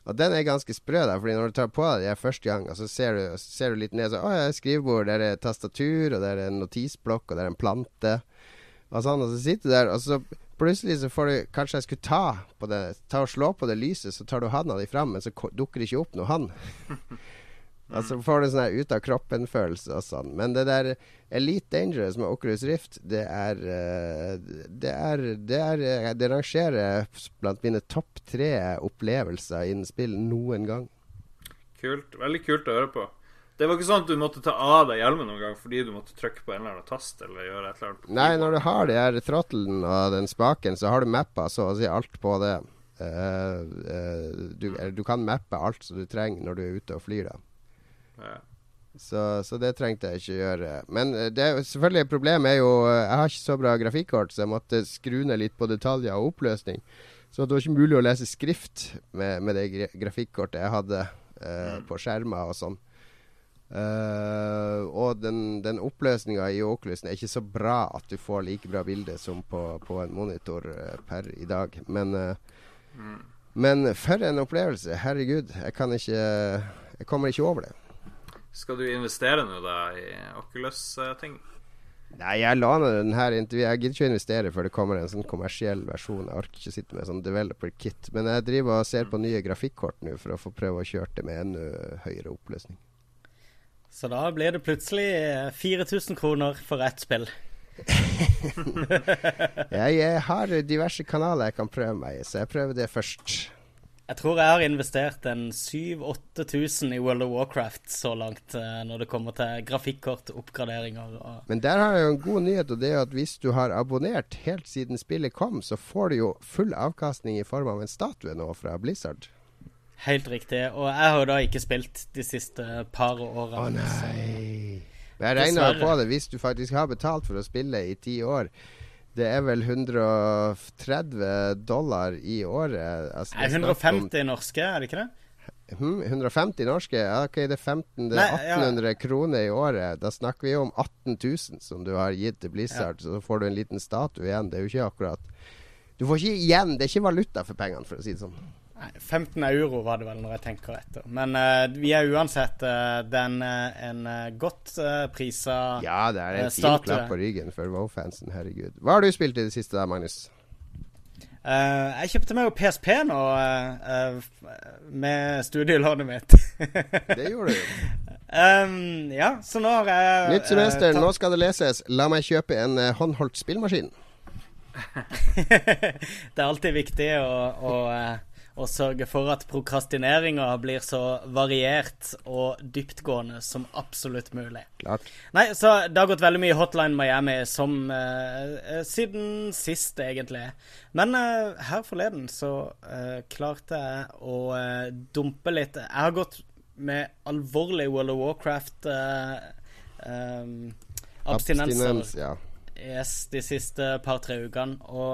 Speaker 1: Og den er ganske sprø, da, fordi når du tar på deg det første gang, og så ser du, ser du litt ned så Å ja, skrivebord, der er tastatur, og der er en notisblokk, og der er en plante. Og sånn, og så sitter du der, og så plutselig så får du Kanskje jeg skulle ta på det Ta og slå på det lyset, så tar du handa di fram, men så dukker det ikke opp noe hann. Altså får du sånn her ut av kroppen-følelse og sånn. Men det der Elite Dangerous med Oculus Rift, det er eh, Det er Det, er, eh, det rangerer blant mine topp tre opplevelser innen spill noen gang.
Speaker 3: Kult. Veldig kult å høre på. Det var ikke sånn at du måtte ta av deg hjelmen noen gang fordi du måtte trykke på en eller annen tast eller gjøre et eller annet.
Speaker 1: Nei, når du har det her trottelen og den spaken, så har du mappa så å si alt på det. Uh, uh, du, du kan mappe alt som du trenger når du er ute og flyr, da.
Speaker 3: Ja.
Speaker 1: Så, så det trengte jeg ikke gjøre. Men eh, det selvfølgelig problemet er jo Jeg har ikke så bra grafikkort, så jeg måtte skru ned litt på detaljer og oppløsning. Så det var ikke mulig å lese skrift med, med det grafikkortet jeg hadde eh, på skjermer og sånn. Eh, og den, den oppløsninga i Oculusen er ikke så bra at du får like bra bilde som på, på en monitor eh, per i dag. Men, eh, Men for en opplevelse. Herregud, jeg kan ikke Jeg kommer ikke over det.
Speaker 3: Skal du investere nå, da, i Oculus-ting?
Speaker 1: Nei, jeg låner den her intervjuet. Jeg gidder ikke å investere før det kommer en sånn kommersiell versjon. Jeg orker ikke sitte med sånn developer kit. Men jeg driver og ser på nye grafikkort nå for å få prøve å kjøre det med enda høyere oppløsning.
Speaker 2: Så da blir det plutselig eh, 4000 kroner for ett spill.
Speaker 1: Jeg, jeg har diverse kanaler jeg kan prøve meg i, så jeg prøver det først.
Speaker 2: Jeg tror jeg har investert en 7000-8000 i World of Warcraft så langt, eh, når det kommer til grafikkort, oppgraderinger og
Speaker 1: Men der har jeg jo en god nyhet, og det er at hvis du har abonnert helt siden spillet kom, så får du jo full avkastning i form av en statue nå fra Blizzard.
Speaker 2: Helt riktig. Og jeg har jo da ikke spilt de siste par årene. Å
Speaker 1: nei. Jeg regner
Speaker 2: Dessverre.
Speaker 1: på det, hvis du faktisk har betalt for å spille i ti år. Det er vel 130 dollar i året. Altså,
Speaker 2: Nei,
Speaker 1: det er snakk om-
Speaker 2: 150 norske, er det ikke det?
Speaker 1: Hm, 150 norske? Ja, ok, det er 15 Det er 1800
Speaker 2: ja.
Speaker 1: 1800 kroner i året. Da snakker vi om 18 000 som du har gitt til Blizzard. Så får du en liten statue igjen. Det er jo ikke akkurat Du får ikke igjen. Det er ikke valuta for pengene, for å si det sånn.
Speaker 2: Nei, 15 euro var det vel, når jeg tenker etter. Men uh, vi er uansett uh, den, uh, en godt uh, prisa
Speaker 1: Ja, det er en fin klapp på ryggen for Wow-fansen. Herregud. Hva har du spilt i det siste da, Magnus?
Speaker 2: Jeg kjøpte meg jo PSP nå med studielånet mitt.
Speaker 1: Det gjorde du.
Speaker 2: um, ja, så nå har jeg
Speaker 1: Nytt semester,
Speaker 2: tatt-
Speaker 1: nå skal det leses. La meg kjøpe en håndholdt spillmaskin.
Speaker 2: det er alltid viktig å, å, å sørge for at prokrastineringa blir så variert og dyptgående som absolutt mulig.
Speaker 1: Klart.
Speaker 2: Nei, så det har gått veldig mye Hotline Miami som eh, eh, siden sist, egentlig. Men eh, her forleden så eh, klarte jeg å eh, dumpe litt. Jeg har gått med alvorlig World of Warcraft eh, abstinenser.
Speaker 1: Abstinens, ja.
Speaker 2: Yes, de siste par-tre ukene. Og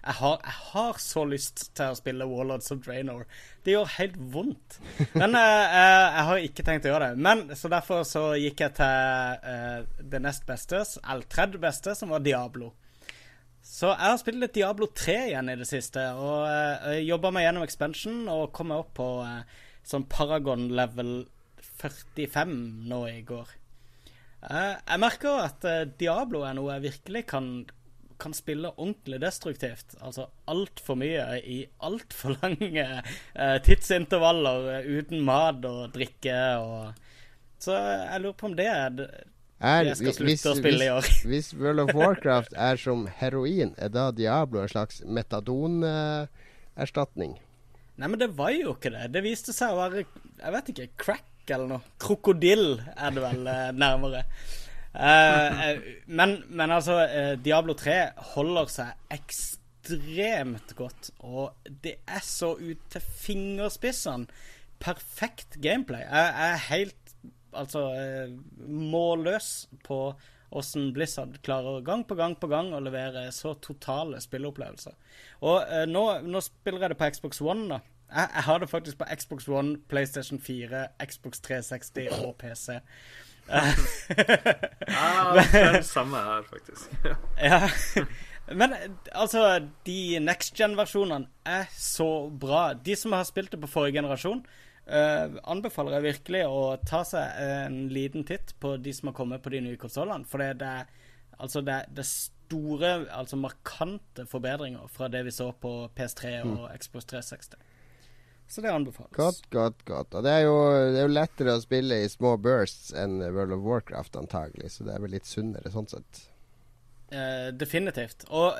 Speaker 2: jeg, har, jeg har så lyst til å spille Warlords of Draenor. Det gjør helt vondt. Men eh, eh, jeg har ikke tenkt å gjøre det. Men Så derfor så gikk jeg til eh, det nest beste, eller tredje beste, som var Diablo. Så jeg har spilt litt Diablo 3 igjen i det siste, og uh, jobba meg gjennom expansion og kom meg opp på eh, sånn Paragon level 45 nå i går. Eh, jeg merker at eh, Diablo er noe jeg virkelig kan, kan spille ordentlig destruktivt. Altså altfor mye i altfor lange eh, tidsintervaller eh, uten mat og drikke og Så jeg lurer på om det er det jeg skal
Speaker 1: hvis,
Speaker 2: slutte å spille i år.
Speaker 1: hvis, hvis World of Warcraft er som heroin, er da Diablo en slags metadonerstatning?
Speaker 2: Nei, men det var jo ikke det. Det viste seg å være Jeg vet ikke, crack eller noe. Krokodill er det vel eh, nærmere. Eh, eh, men, men altså, eh, Diablo 3 holder seg ekstremt godt. Og det er så ut til fingerspissene. Perfekt gameplay. Jeg, er helt altså målløs på åssen Blizzard klarer gang på gang på gang å levere så totale spilleopplevelser. Og eh, nå, nå spiller jeg det på Xbox One, da. Jeg, jeg har det faktisk på Xbox One, PlayStation 4, Xbox 360 og PC.
Speaker 3: Ja, det er det samme her, faktisk.
Speaker 2: Ja. Men altså, de next gen-versjonene er så bra. De som har spilt det på forrige generasjon, uh, anbefaler jeg virkelig å ta seg en liten titt på de som har kommet på de nye konsollene. For det, det, er- altså det, det er store, altså markante forbedringer fra det vi så på PS3 og Xbox 360. Så det anbefales.
Speaker 1: Godt, godt, godt. Og det er, jo, det er jo lettere å spille i små bursts enn World of Warcraft, antagelig. Så det er vel litt sunnere sånn sett.
Speaker 2: Eh, definitivt. Og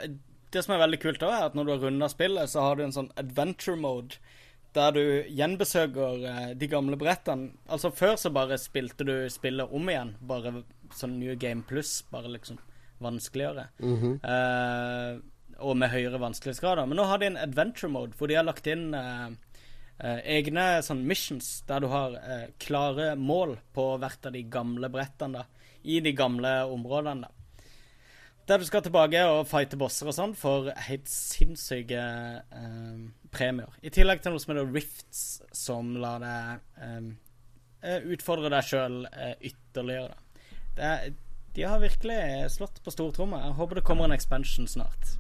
Speaker 2: det som er veldig kult da, er at når du har runda spillet, så har du en sånn adventure mode. Der du gjenbesøker eh, de gamle brettene. Altså Før så bare spilte du spillet om igjen. Bare sånn New Game Plus. Bare liksom vanskeligere. eh, og med høyere vanskelighetsgrader. Men nå har de en adventure mode hvor de har lagt inn eh, egne sånn missions der du har eh, klare mål på hvert av de gamle brettene. da I de gamle områdene. da der du skal tilbake og fighte bosser og sånn for helt sinnssyke eh, premier. I tillegg til noe som heter Rifts, som lar deg eh, eh, utfordre deg sjøl eh, ytterligere. Det de har virkelig slått på stortromma. Jeg håper det kommer en expansion snart.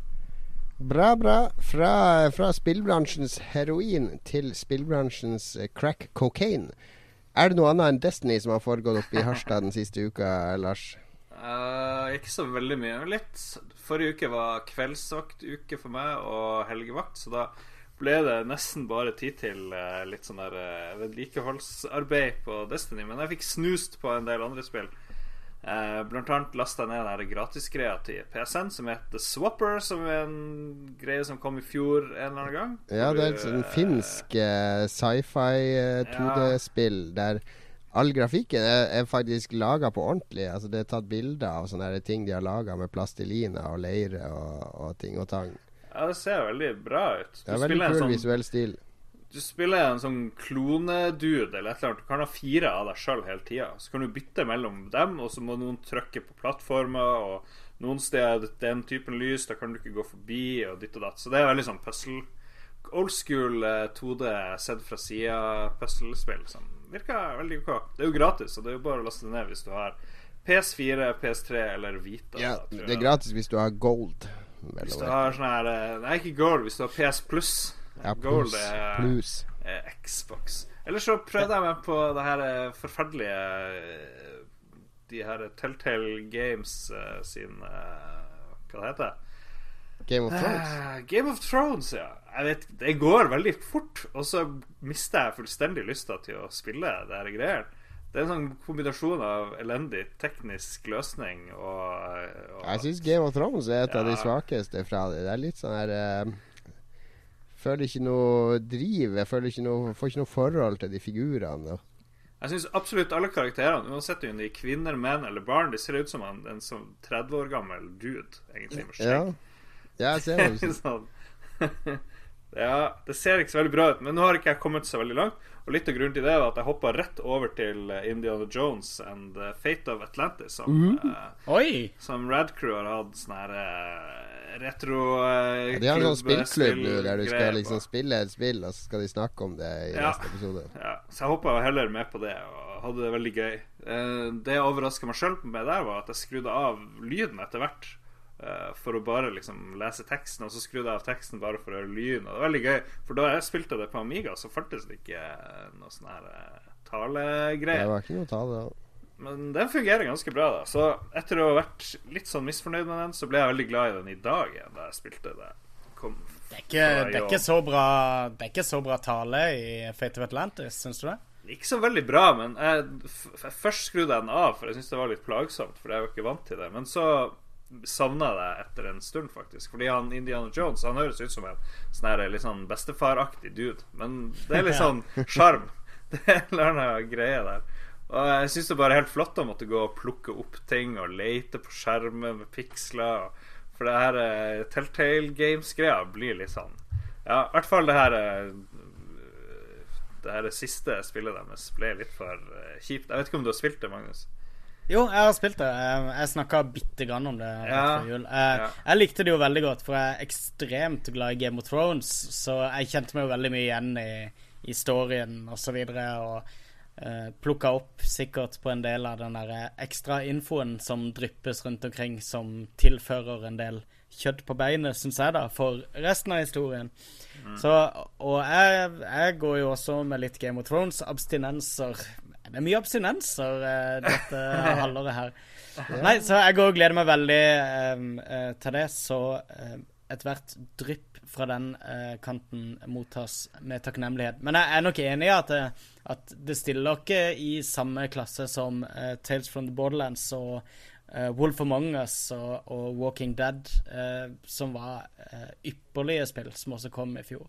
Speaker 1: Bra, bra. Fra, fra spillbransjens heroin til spillbransjens eh, crack cocaine. Er det noe annet enn Destiny som har foregått oppe i Harstad den siste uka, Lars?
Speaker 3: Uh, ikke så veldig mye. Litt. Forrige uke var kveldsvaktuke for meg og helgevakt, så da ble det nesten bare tid til eh, litt sånn der eh, vedlikeholdsarbeid på Destiny. Men jeg fikk snust på en del andre spill. Eh, blant annet lasta jeg ned den gratisgreia til PSN som heter Swapper, som er en greie som kom i fjor en eller annen gang.
Speaker 1: Ja, det er et sånn
Speaker 3: eh,
Speaker 1: finsk eh, sci-fi eh, 2D-spill der all grafikken er, er faktisk laga på ordentlig. Altså Det er tatt bilder av sånne ting de har laga med plastelina og leire og, og ting og tang.
Speaker 3: Ja, det ser veldig bra ut.
Speaker 1: Det er veldig kul
Speaker 3: sånn
Speaker 1: visuell stil.
Speaker 3: Du spiller en sånn klonedude eller et eller annet. Du kan ha fire av deg sjøl hele tida. Så kan du bytte mellom dem, og så må noen trykke på plattformer. Og noen steder den typen lys, da kan du ikke gå forbi, og ditt og datt. Så det er veldig sånn puzzle. Old school eh, 2D sett fra sida-puzzlespill som virker veldig ok. Det er jo gratis, så det er jo bare å laste det ned hvis du har PS4, PS3 eller Vita.
Speaker 1: Ja, det er gratis hvis du har gold.
Speaker 3: Hvis du har sånn her eh, Nei, ikke gold. Hvis du har PS Pluss.
Speaker 1: Ja,
Speaker 3: gold er
Speaker 1: plus.
Speaker 3: Xbox. Eller så prøvde jeg meg på det her eh, forferdelige eh, De her Telltale Games eh, sin Hva det heter
Speaker 1: Game of Thrones.
Speaker 3: Game of Thrones, ja. Jeg vet, Det går veldig fort, og så mister jeg fullstendig lysta til å spille det her greiene. Det er en sånn kombinasjon av elendig teknisk løsning og, og
Speaker 1: Jeg syns Game of Thrones er et av de svakeste fra det. Det er litt sånn her eh, Føler ikke noe driv. Jeg føler ikke noe, får ikke noe forhold til de figurene.
Speaker 3: Jeg syns absolutt alle karakterene, uansett om de er kvinner, menn eller barn, de ser ut som en, en som 30 år gammel dude, egentlig, med
Speaker 1: Ja,
Speaker 3: skjegg.
Speaker 1: ja jeg ser det.
Speaker 3: Sånn. Ja, det ser ikke så veldig bra ut, men nå har ikke jeg kommet så veldig langt. Og litt av grunnen til det var at jeg hoppa rett over til eh, Indiana Jones and the Fate of Atlantis, som,
Speaker 1: mm.
Speaker 3: uh,
Speaker 2: Oi!
Speaker 3: som Rad Crew har hatt sånn her uh, retro uh,
Speaker 1: Ja, De har en sånn spillklubb nå der du skal liksom spille et spill, og så skal de snakke om det i
Speaker 3: Ja.
Speaker 1: neste episode.
Speaker 3: Ja, så jeg hoppa heller med på det og hadde det veldig gøy. Uh, Det jeg overraska meg sjøl med der, var at jeg skrudde av lyden etter hvert. Eh, For å bare liksom lese teksten, og så skrudde jeg av teksten bare for å høre lyden. Og det var veldig gøy, for da jeg spilte det på Amiga, så fantes det ikke noe sånn her eh,
Speaker 1: Det var ikke noe tale. da.
Speaker 3: Men den fungerer ganske bra, da. Så etter å ha vært litt sånn misfornøyd med den, så ble jeg veldig glad i den i dag igjen, da jeg spilte det. Kom
Speaker 2: Det er ikke, det er ikke, så, bra, det er ikke så bra tale i Fate of Atlantis, syns du det?
Speaker 3: Ikke så veldig bra, men jeg, f f- først skrudde jeg den av, for jeg syntes det var litt plagsomt. For jeg var ikke vant til det. Men så savna det etter en stund, faktisk. Fordi han Indiana Jones Han høres ut som en sånn litt sånn bestefaraktig dude. Men det er litt sånn sjarm. Det er en eller annen greie der. Og jeg syns det bare er helt flott å måtte gå og plukke opp ting og lete på skjermen med piksler. For det her uh, Telltale Games-greia blir litt sånn Ja, i hvert fall det her uh, det her siste spillet deres ble litt for uh, kjipt. Jeg vet ikke om du har spilt det, Magnus?
Speaker 2: Jo, jeg har spilt det. Jeg, snakka bitte grann om det
Speaker 3: Ja.
Speaker 2: Jeg,
Speaker 3: ja.
Speaker 2: jeg likte det jo veldig godt, for jeg er ekstremt glad i Game of Thrones. Så jeg kjente meg jo veldig mye igjen i, i storyen og så videre. Og uh, plukka opp sikkert på en del av den der ekstra infoen som dryppes rundt omkring, som tilfører en del kjøtt på beinet, syns jeg, da, for resten av historien. Så, og jeg, jeg går jo også med litt Game of Thrones. Det er mye abstinenser eh, dette halvåret her. Nei, så jeg går og gleder meg veldig eh, eh, til det. Så eh, ethvert drypp fra den eh, kanten mottas med takknemlighet. Men jeg er nok enig i at, det- at det stiller ikke i samme klasse som eh, Tales from the Borderlands og eh, Wolf Among Us og, og Walking Dead, eh, som var eh, ypperlige spill, som også kom i fjor.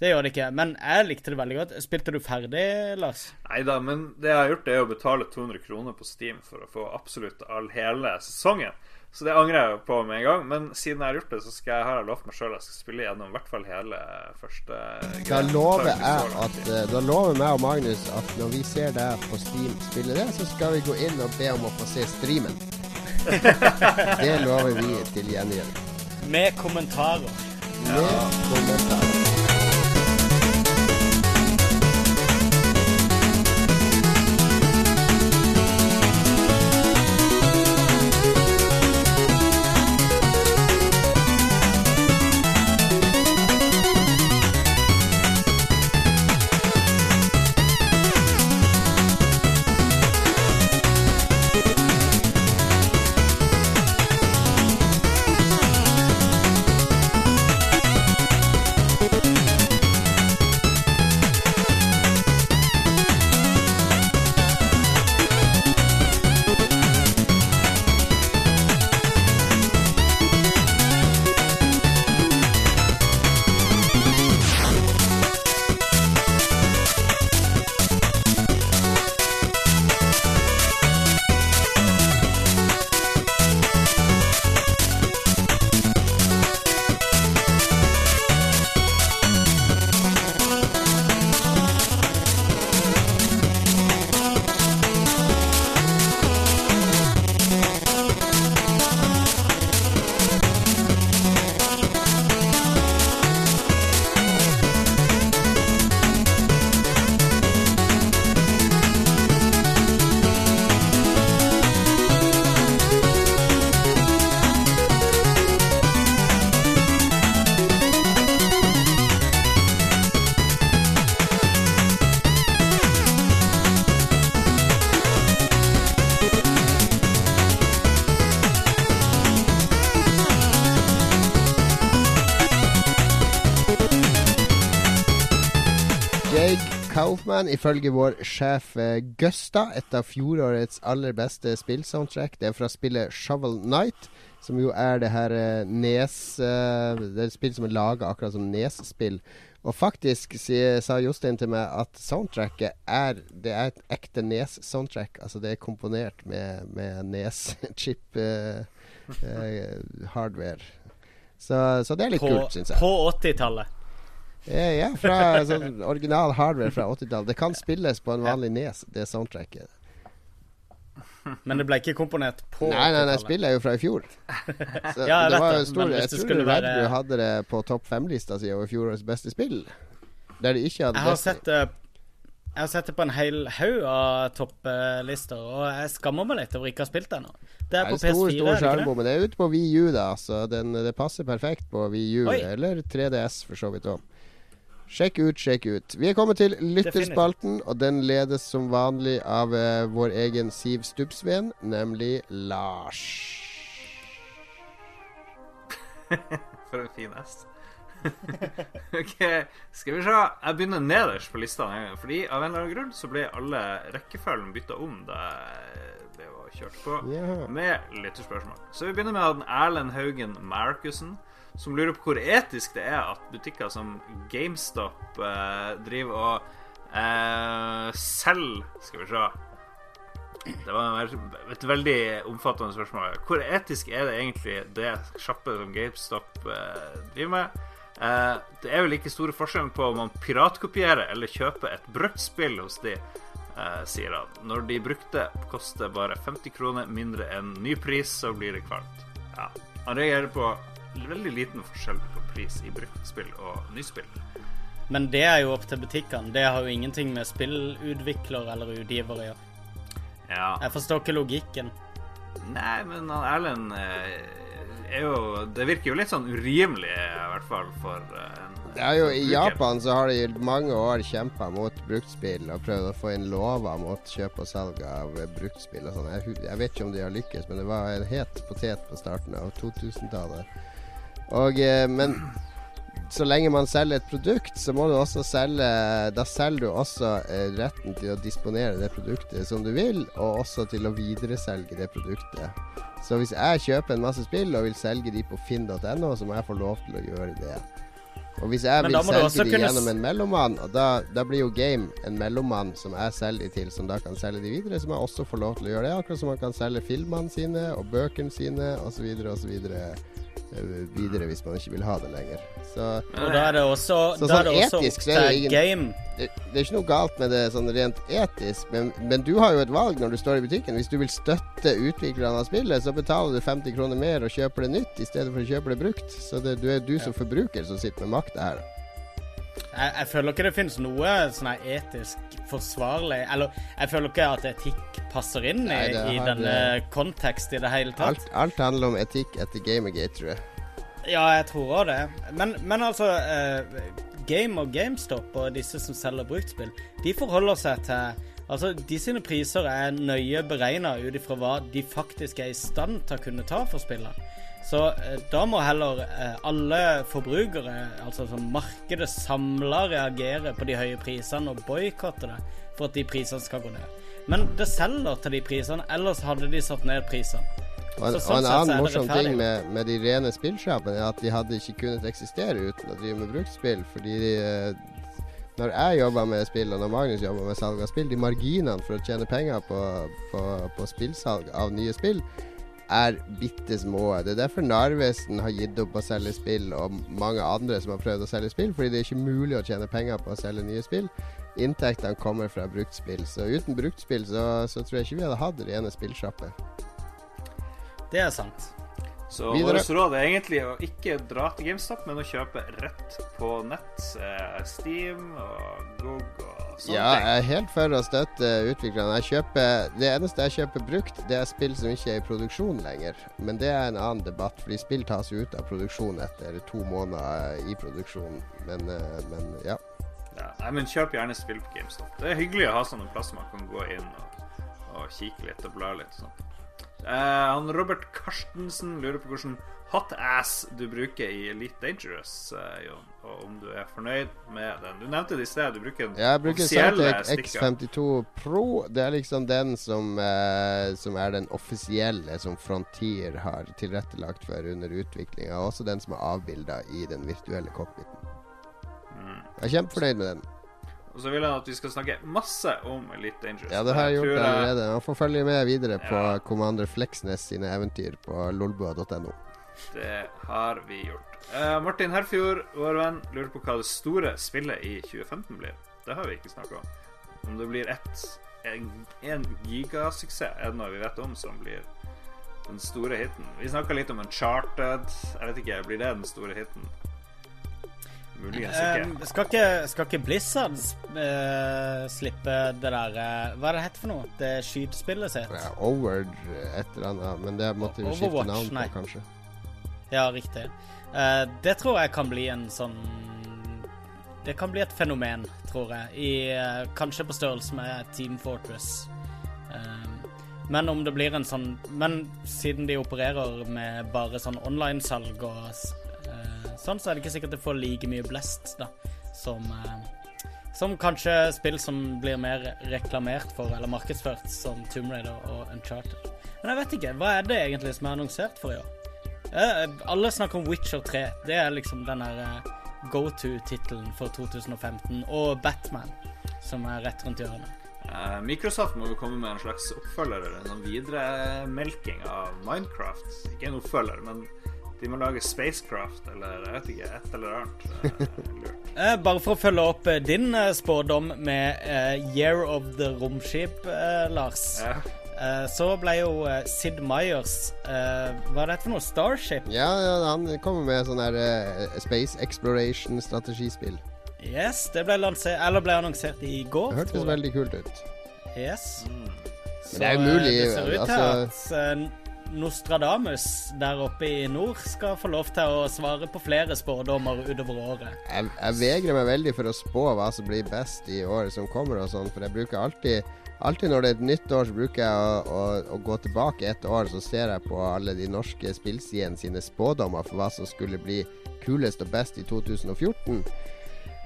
Speaker 2: Det gjør det ikke, men jeg likte det veldig godt. Spilte du ferdig, Lars?
Speaker 3: Nei da, men det jeg har gjort, det er å betale 200 kroner på Steam for å få absolutt all hele sesongen. Så det angrer jeg på med en gang. Men siden jeg har gjort det, så skal jeg, har jeg lovt meg sjøl jeg skal spille gjennom i hvert fall hele første
Speaker 1: Da lover jeg at eh, Da lover meg og Magnus at når vi ser deg på Steam spille det, så skal vi gå inn og be om å få se streamen. Det lover vi til gjengjeld.
Speaker 2: Med kommentarer.
Speaker 1: Med kommentarer. Hoffman, ifølge vår sjef eh, Gusta, et av fjorårets aller beste spillsoundtrack. Det er fra spillet Shovel Night, som jo er det her eh, Nes eh, Det er et spill som er laga akkurat som Nes-spill. Og faktisk sier, sa Jostein til meg at soundtracket er Det er et ekte Nes-soundtrack. Altså det er komponert med, med Nes-chip eh, eh, hardware. Så, så det er litt
Speaker 2: På,
Speaker 1: kult, syns jeg.
Speaker 2: på 80-tallet.
Speaker 1: Ja, er fra sånn original hardware fra 80-tallet. Det kan spilles på en vanlig Nes, det soundtracket.
Speaker 2: Men det ble ikke komponert på
Speaker 1: Nei, nei, nei, spillet er jo fra i fjor. Så
Speaker 2: Ja, jeg
Speaker 1: det var jo stor, jeg tror
Speaker 2: skulle
Speaker 1: Red
Speaker 2: være-
Speaker 1: Bull hadde det på topp fem-lista si over fjorårets beste spill. Der de ikke hadde
Speaker 2: Jeg har
Speaker 1: Destiny.
Speaker 2: sett det jeg har sett det på en hel haug av topplister, og jeg skammer meg litt over ikke å ha spilt det ennå. Det er på
Speaker 1: er
Speaker 2: PS4,
Speaker 1: stor
Speaker 2: er det ikke
Speaker 1: skjermbom,
Speaker 2: det?
Speaker 1: men det er ute på VU, da, så den, det passer perfekt på VU, eller 3DS for så vidt òg. Sjekk ut, sjekk ut. Vi er kommet til lytterspalten, og den ledes som vanlig av uh, vår egen Siv Stubbsveen, nemlig Lars.
Speaker 3: For en fin S. ok, skal vi se. Jeg begynner nederst på lista. denne gangen, Fordi av en eller annen grunn så ble alle rekkefølgen bytta om da det var kjørt på
Speaker 1: yeah.
Speaker 3: med lytterspørsmål. Så vi begynner med Erlend Haugen Markussen, som lurer på hvor etisk det er at butikker som GameStop eh, driver og eh, selger Skal vi se. Det var et veldig omfattende spørsmål. Hvor etisk er det egentlig det sjappe som GameStop eh, driver med? Eh, det er vel ikke store forskjellen på om man piratkopierer eller kjøper et brukt spill hos de, eh, sier han. Når de brukte koster bare 50 kroner mindre enn ny pris, så blir det kvalmt. Ja. Han reagerer på veldig liten forskjell på pris i bruktspill og nyspill.
Speaker 2: Men det er jo opp til butikkene. Det har jo ingenting med spillutvikler eller utgiver å gjøre.
Speaker 3: Ja.
Speaker 2: Jeg forstår ikke logikken.
Speaker 3: Nei, men Erlend eh, er jo Det virker jo litt sånn urimelig, i hvert fall for eh, en
Speaker 1: Det er jo I
Speaker 3: bruker.
Speaker 1: Japan så har de i mange år kjempa mot bruktspill og prøvd å få inn lover mot kjøp og salg av bruktspill og sånn. Jeg, jeg vet ikke om de har lykkes, men det var en het potet på starten av 2000-tallet. Og eh, Men så lenge man selger et produkt, så må du også selge Da selger du også eh, retten til å disponere det produktet som du vil, og også til å videreselge det produktet. Så hvis jeg kjøper en masse spill og vil selge de på finn.no, så må jeg få lov til å gjøre det. Og hvis jeg vil selge de
Speaker 2: kunne
Speaker 1: gjennom en mellommann, og da, da blir jo Game en mellommann som jeg selger de til, som da kan selge de videre, så må jeg også få lov til å gjøre det. Akkurat som man kan selge filmene sine og bøkene sine osv. osv. videre hvis man ikke vil ha det lenger. Så
Speaker 2: Og da er det også,
Speaker 1: Så sånn
Speaker 2: det også
Speaker 1: etisk så er det ingen-
Speaker 2: game.
Speaker 1: det, det er ikke noe galt med det sånn rent etisk, men, men du har jo et valg når du står i butikken. Hvis du vil støtte utviklerne av spillet, så betaler du 50 kroner mer og kjøper det nytt i stedet for å kjøpe det brukt. Så det du er du som forbruker som sitter med makta her.
Speaker 2: Jeg, jeg føler ikke det finnes noe sånn etisk forsvarlig Eller jeg føler ikke at etikk passer inn i,
Speaker 1: Nei,
Speaker 2: i
Speaker 1: har-
Speaker 2: denne kontekst i det hele tatt.
Speaker 1: Alt, alt handler om etikk etter Gamergate, tror jeg.
Speaker 2: Ja, jeg tror òg det. Men, men altså eh, Game og GameStop og disse som selger bruktspill, de forholder seg til Altså, de sine priser er nøye beregna ut ifra hva de faktisk er i stand til å kunne ta for spillene. Så eh, da må heller eh, alle forbrukere, altså som markedet samla, reagere på de høye prisene og boikotte det for at de prisene skal gå ned. Men det selger til de prisene, ellers hadde de satt ned prisene.
Speaker 1: Og en,
Speaker 2: sånn
Speaker 1: og en annen morsom ting med, med de rene spillsjappene er at de hadde ikke kunnet eksistere uten å drive med bruktspill. Fordi de, når jeg jobber med spill, og når Magnus jobber med salg av spill, de marginene for å tjene penger på, på, på spillsalg av nye spill er bitte små. Det er derfor Narvesen har gitt opp å selge spill, og mange andre som har prøvd å selge spill, fordi det er ikke mulig å tjene penger på å selge nye spill. Inntektene kommer fra bruktspill. Så uten bruktspill så, så tror jeg ikke vi hadde hatt rene spillsjapper.
Speaker 2: Det er sant.
Speaker 3: Så vårt råd er egentlig å ikke dra til GameStop, men å kjøpe rett på nett. Eh, Steam og Google
Speaker 1: Ja,
Speaker 3: ting.
Speaker 1: jeg er helt for å støtte utviklerne. Kjøper, det eneste jeg kjøper brukt, det er spill som ikke er i produksjon lenger. Men det er en annen debatt, fordi spill tas jo ut av produksjon etter to måneder i produksjon. Men, eh, men ja.
Speaker 3: Ja, nei, men kjøp gjerne spill på GameStop. Det er hyggelig å ha sånne plasser man kan gå inn og, og kikke litt og bla litt sånn. Eh, han Robert Karstensen lurer på hvordan hot ass du bruker i Elite Dangerous, eh, Jon. Og om du er fornøyd med den. Du nevnte det i sted. Du bruker den
Speaker 1: Jeg bruker Cytec. X52 Pro. Det er liksom den som, eh, som er den offisielle som Frontier har tilrettelagt for under utviklinga. Også den som er avbilda i den virtuelle cockpiten.
Speaker 3: Mm.
Speaker 1: Jeg er kjempefornøyd med den.
Speaker 3: Og så vil han at vi skal snakke masse om Elite Dangerous.
Speaker 1: Ja, det har jeg
Speaker 3: tror
Speaker 1: gjort allerede. Man får følge med videre på Commander Fleksnes sine eventyr på lolbua.no.
Speaker 3: Det har vi gjort. Uh, Martin Herfjord, vår venn, lurer på hva det store spillet i 2015 blir. Det har vi ikke snakka om. Om det blir ett en, en gigasuksess, er det noe vi vet om som blir den store hiten. Vi snakka litt om Uncharted. Jeg vet ikke, blir det den store hiten? Muligens ikke.
Speaker 2: Uh, skal, ikke, skal ikke Blizzard uh, slippe det der uh, Hva er det heter for noe? Det skytespillet sitt?
Speaker 1: Ja, Over et eller annet, men det måtte vi skifte navn på,
Speaker 2: nei.
Speaker 1: kanskje.
Speaker 2: Ja, riktig. Uh, det tror jeg kan bli en sånn Det kan bli et fenomen, tror jeg. I, uh, kanskje på størrelse med Team Fortress. Uh, men om det blir en sånn Men siden de opererer med bare sånn online-salg og sånn, så er det ikke sikkert det får like mye blest, da, som som kanskje spill som blir mer reklamert for eller markedsført, som Tomb Raider og Uncharted. Men jeg vet ikke. Hva er det egentlig som er annonsert for i år? Eh, alle snakker om Witcher 3. Det er liksom den der eh, go to-tittelen for 2015. Og Batman, som er rett rundt hjørnet.
Speaker 3: Eh, Microsoft må jo komme med en slags oppfølger, eller en sånn videremelking av Minecraft. Ikke en oppfølger, men de må lage Spacecraft, eller jeg vet ikke, et eller annet.
Speaker 2: bare for å følge opp din spådom med Year of the Romskip, Lars.
Speaker 3: Ja.
Speaker 2: Eh, så ble jo uh, Sid Meyers uh, Hva er dette for noe? Starship?
Speaker 1: Ja, ja, han kommer med sånn eh, Space Exploration-strategispill.
Speaker 2: Yes, det ble, ble annonsert i går,
Speaker 1: Det hørtes veldig kult ut.
Speaker 2: Yes.
Speaker 3: Mm.
Speaker 2: Så
Speaker 1: det er umulig
Speaker 2: eh, det ser ut til
Speaker 1: altså-
Speaker 2: at eh, Nostradamus der oppe i nord skal få lov til å svare på flere spådommer utover året.
Speaker 1: Jeg, jeg vegrer meg veldig for å spå hva som blir best i året som kommer og sånn, for jeg bruker alltid Alltid når det er et nytt år, så bruker jeg å, å, å gå tilbake et år, så ser jeg på alle de norske spillsidene sine spådommer for hva som skulle bli kulest og best i 2014.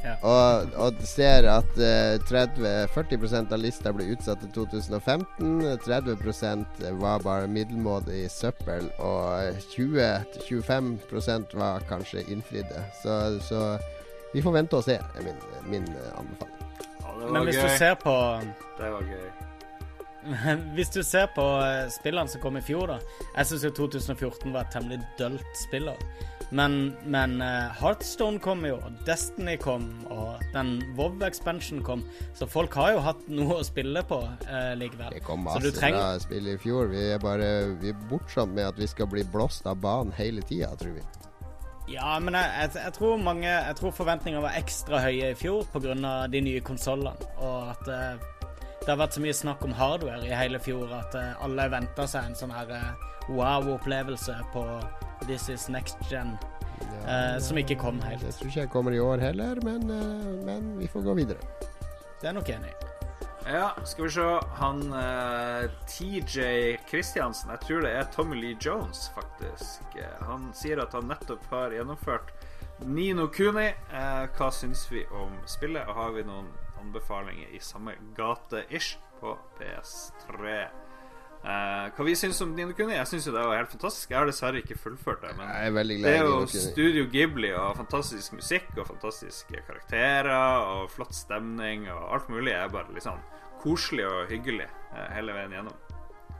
Speaker 2: Ja.
Speaker 1: Og, og ser at eh, 30-40 av lista ble utsatt til 2015. 30% var bare middelmådig søppel, og 20-25% var kanskje innfridde. Så, så vi får vente og se, er min, min eh, anbefaling.
Speaker 3: Ja, det var
Speaker 2: Men hvis
Speaker 3: gøy.
Speaker 2: du ser på
Speaker 3: Det var gøy.
Speaker 2: Hvis du ser på eh, spillene som kom i fjor, da Jeg syns jo 2014 var et temmelig dølt spiller. Men, men eh, Heartstone kom jo, og Destiny kom, og den WoW Expansion kom. Så folk har jo hatt noe å spille på eh, likevel.
Speaker 1: Det kom masse
Speaker 2: treng...
Speaker 1: bra spill i fjor. Vi er bare Vi er bortskjemt med at vi skal bli blåst av banen hele tida, tror vi.
Speaker 2: Ja, men jeg, jeg, jeg tror mange Jeg tror forventningene var ekstra høye i fjor pga. de nye konsollene. Og at eh, det har vært så mye snakk om hardware i hele fjor at eh, alle venta seg en sånn her eh, wow-opplevelse på This is next gen, eh, som ikke kom helt.
Speaker 1: Det tror ikke jeg kommer i år heller, men, eh, men vi får gå videre.
Speaker 2: Det er nok enig i.
Speaker 3: Ja, skal vi se. Han eh, TJ Kristiansen, jeg tror det er Tommy Lee Jones, faktisk. Han sier at han nettopp har gjennomført Nino Kuni. Eh, hva syns vi om spillet, og har vi noen anbefalinger i samme gate-ish på PS3? Eh, hva vi syns om Nino Kuni? Jeg syns jo det var helt fantastisk. Jeg har dessverre ikke fullført det. men
Speaker 1: Jeg er veldig
Speaker 3: det
Speaker 1: glad
Speaker 3: er jo
Speaker 1: Nino Kuni.
Speaker 3: Studio Ghibli og fantastisk musikk og fantastiske karakterer og flott stemning og alt mulig Jeg er bare litt sånn koselig og hyggelig eh, hele veien gjennom.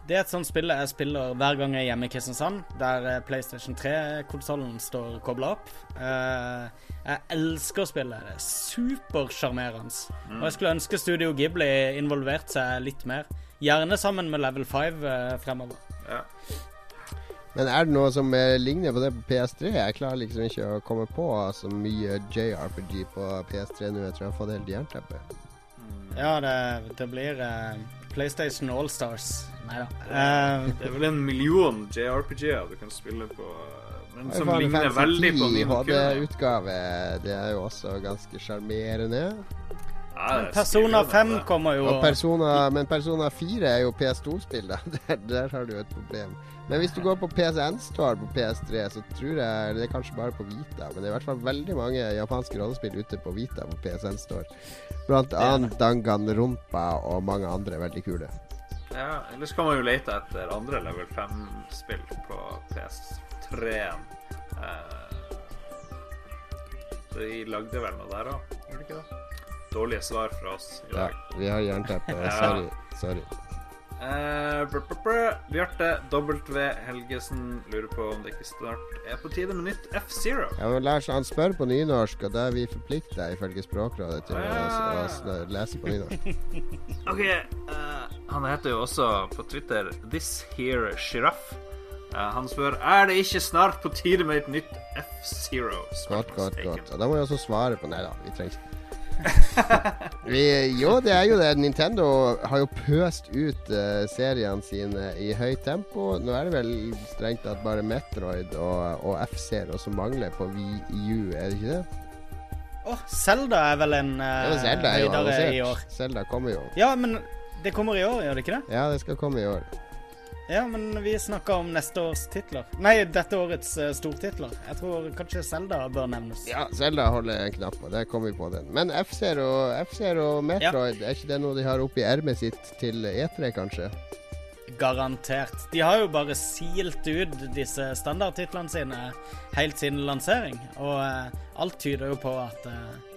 Speaker 2: Det er et sånt spill jeg spiller hver gang jeg er hjemme i Kristiansand, der eh, PlayStation 3-konsollen står kobla opp. Eh, jeg elsker å spille Det er supersjarmerende. Og jeg skulle ønske Studio Ghibli involverte seg litt mer. Gjerne sammen med Level 5 eh, fremover.
Speaker 3: Ja.
Speaker 1: Men er det noe som ligner på det på PS3? Jeg klarer liksom ikke å komme på så mye JRPG på PS3 nå. Jeg tror jeg har fått helt jernteppe.
Speaker 2: Ja, det, det blir uh, PlayStation Allstars. Nei da. Uh,
Speaker 3: Det er vel en million JRPG-er du kan spille på, eh, men som ligner veldig på
Speaker 1: 10
Speaker 3: Nino
Speaker 1: HD-utgave. Det er jo også ganske sjarmerende.
Speaker 3: Ja,
Speaker 2: Persona 5 kommer jo
Speaker 1: Og Persona, men Persona 4 er jo PS2-spill, da. Der, der har du et problem. Men hvis du går på PSN Store på PS3, så tror jeg Det er kanskje bare på Vita, men det er i hvert fall veldig mange japanske rollespill ute på Vita på PSN Store. Blant annet Dangan Rumpa og mange andre veldig kule.
Speaker 3: Ja, ellers kan man jo lete etter andre level 5-spill på PS3-en. Eh, de lagde vel noe der òg, gjorde de ikke det? Dårlige svar fra oss i
Speaker 1: Ja, vi har jernteppe. Sorry. Sorry.
Speaker 3: Eh, brr. Bjarte W. Helgesen lurer på om det ikke snart er på tide med nytt F-Zero.
Speaker 1: Ja, men Lars, han spør på nynorsk, og da er vi forplikta ifølge Språkrådet til å, lese på nynorsk.
Speaker 3: Ok, eh, Han heter jo også på Twitter This Here Sjiraff. Eh, han spør Er det ikke snart på tide med et nytt F-Zero.
Speaker 1: Godt, godt, godt. Og da må vi også svare på Nei da, vi trenger ikke vi, Jo, det er jo det. Nintendo har jo pøst ut uh, seriene sine i høyt tempo. Nå er det vel strengt tatt bare Metroid og, og F-Zero som mangler på Wii U, er det ikke det?
Speaker 2: Åh, Zelda er vel en
Speaker 1: Ja,
Speaker 2: uh,
Speaker 1: Zelda er jo
Speaker 2: høydere i år.
Speaker 1: Zelda kommer jo.
Speaker 2: Ja, men det kommer i år, gjør det ikke det?
Speaker 1: Ja, det skal komme i år.
Speaker 2: Ja, men vi snakker om neste års titler. Nei, dette årets uh, stortitler. Jeg tror kanskje Zelda bør nevnes.
Speaker 1: Ja, Zelda holder en knapp på. Der kommer vi på den. Men F-Zero og Metroid, er ikke det noe de har oppi ermet sitt til E3, kanskje?
Speaker 2: Garantert. De har jo bare silt ut disse standardtitlene sine helt siden lansering, og uh, alt tyder jo på at eh,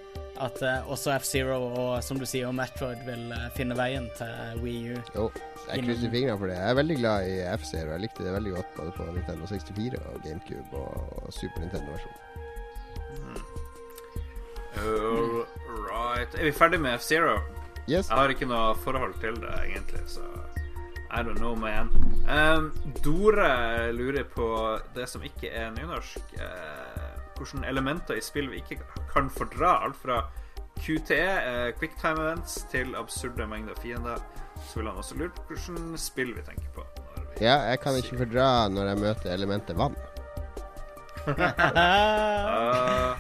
Speaker 2: at eh, også F-Zero og som du sier, Metroid vil eh, finne veien til Wii U.
Speaker 1: Jo, jeg krysser fingrene for det. Jeg er veldig glad i F-Zero. Jeg likte det veldig godt både på Nintendo 64 og GameCube og Super Nintendo-versjonen.
Speaker 3: All right. Er vi ferdig med F-Zero?
Speaker 1: Yes.
Speaker 3: Jeg har ikke noe forhold til det, egentlig, så I don't know, man. Um, Dore lurer på det som ikke er nynorsk. Uh, hvilke elementer i spill vi ikke kan fordra. Alt fra QTE, uh, quicktime events, til absurde mengder fiender. Så vil han også lure på hvilke spill vi tenker på. når vi-
Speaker 1: Ja, jeg kan ikke fordra når jeg møter elementet vann.
Speaker 3: Ah,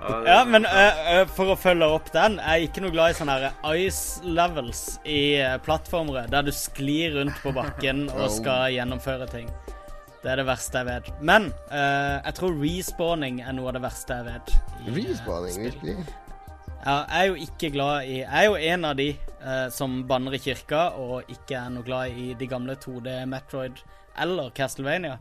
Speaker 3: ah,
Speaker 2: Ja, men eh, eh, for å følge opp den, jeg er ikke noe glad i sånne her ice levels i plattformer, plattformere, der du sklir rundt på bakken og skal gjennomføre ting. Det er det verste jeg vet. Men uh, jeg tror respawning er noe av det verste jeg vet. i,
Speaker 1: Respawning, virkelig.
Speaker 2: Ja, jeg er jo ikke glad i Jeg er jo en av de uh, som banner i kirka og ikke er noe glad i de gamle 2D Metroid eller Castlevania.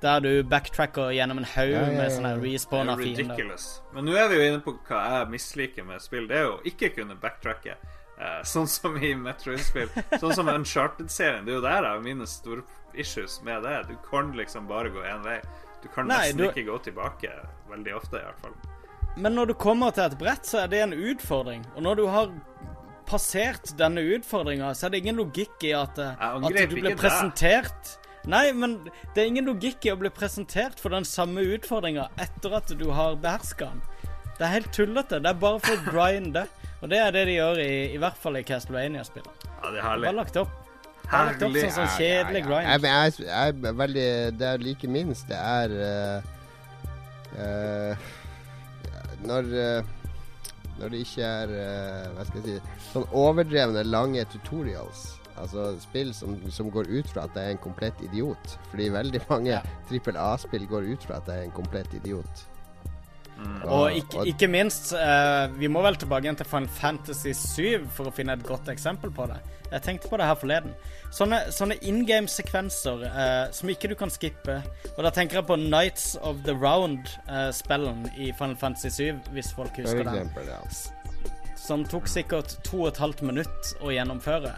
Speaker 2: Der du backtracker gjennom en haug
Speaker 1: Ja, ja, ja,
Speaker 2: med sånne respawna
Speaker 3: er
Speaker 2: fiender.
Speaker 3: ridiculous. Men nå er vi jo inne på hva jeg misliker med spill. Det er jo ikke kunne backtracke. eh, sånn som i Metroid-spill. Sånn som Uncharted-serien. Det er jo der jeg har mine store issues med det. Du kan liksom bare gå én vei. Du kan
Speaker 2: Nei,
Speaker 3: nesten
Speaker 2: du-
Speaker 3: ikke gå tilbake. Veldig ofte, i hvert fall.
Speaker 2: Men når du kommer til et brett, så er det en utfordring. Og når du har passert denne utfordringa, så er det ingen logikk i at, eh, at du blir presentert Nei, men det er ingen logikk i å bli presentert for den samme utfordringa etter at du har beherska den. Det er helt tullete. Det er bare for å grinde. Og det er det de gjør i, i hvert fall i Castlevania-spill.
Speaker 3: Ja, det er herlig.
Speaker 2: Bare lagt opp
Speaker 3: Herlig.
Speaker 2: sånn, sånn kjedelig
Speaker 1: Jeg,
Speaker 2: grind.
Speaker 1: jeg, jeg er veldig Det er like minst. Det er uh, uh, Når uh, Når det ikke er uh, Hva skal jeg si Sånn overdrevne lange tutorials. Altså spill som, som går ut fra at jeg er en komplett idiot. Fordi veldig mange trippel A-spill går ut fra at jeg er en komplett idiot.
Speaker 2: Og ikke, ikke minst, eh, vi må vel tilbake igjen til Final Fantasy 7 for å finne et godt eksempel på det. Jeg tenkte på det her forleden. Sånne, sånne in game-sekvenser eh, som ikke du kan skippe. Og da tenker jeg på Nights of the Round-spillen i Final Fantasy 7, hvis folk
Speaker 1: For
Speaker 2: husker den.
Speaker 1: ja.
Speaker 2: Som tok sikkert to og et halvt minutt å gjennomføre.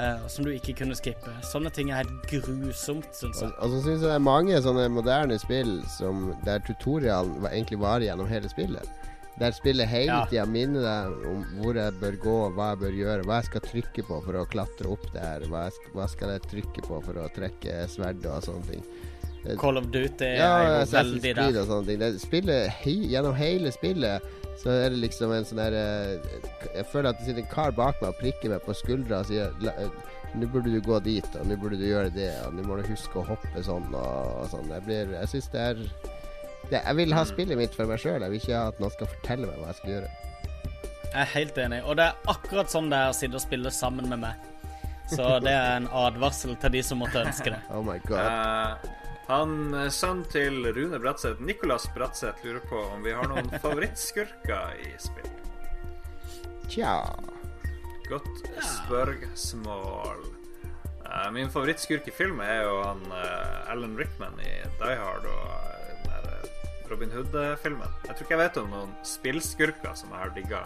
Speaker 2: Eh, som du ikke kunne skippe. Sånne ting er helt grusomt, syns jeg.
Speaker 1: Og, og så syns jeg det er mange sånne moderne spill som der tutorialen var- egentlig varer gjennom hele spillet. Der spillet hele
Speaker 2: Ja.
Speaker 1: tida minner deg om hvor jeg bør gå, hva jeg bør gjøre, hva jeg skal trykke på for å klatre opp der, hva, jeg hva skal jeg trykke på for å trekke sverdet og sånne ting.
Speaker 2: Call of Duty
Speaker 1: Ja,
Speaker 2: er jo veldig der.
Speaker 1: spillet, hei, gjennom hele spillet så er det liksom en sånn der eh, Jeg føler at det sitter en kar bak meg og prikker meg på skuldra og sier eh, nå burde du gå dit, og nå burde du gjøre det, og nå må du huske å hoppe sånn og, og sånn. Jeg blir Jeg syns det er det, Jeg vil ha spillet mitt for meg sjøl. Jeg vil ikke ha at noen skal fortelle meg hva jeg skal gjøre.
Speaker 2: Jeg er helt enig. Og det er akkurat sånn det er å sitte og spille sammen med meg. Så det er en advarsel til de som måtte ønske det.
Speaker 1: Oh my god.
Speaker 3: Eh, han, eh, Sønnen til Rune Bratseth, Nicolas Bratseth, lurer på om vi har noen favorittskurker i spill.
Speaker 1: Tja.
Speaker 3: Godt spørsmål. Eh, min favorittskurk i film er jo han eh, Alan Rickman i Die Hard og den der, Robin Hood-filmen. Jeg tror ikke jeg vet om noen spillskurker som jeg har digga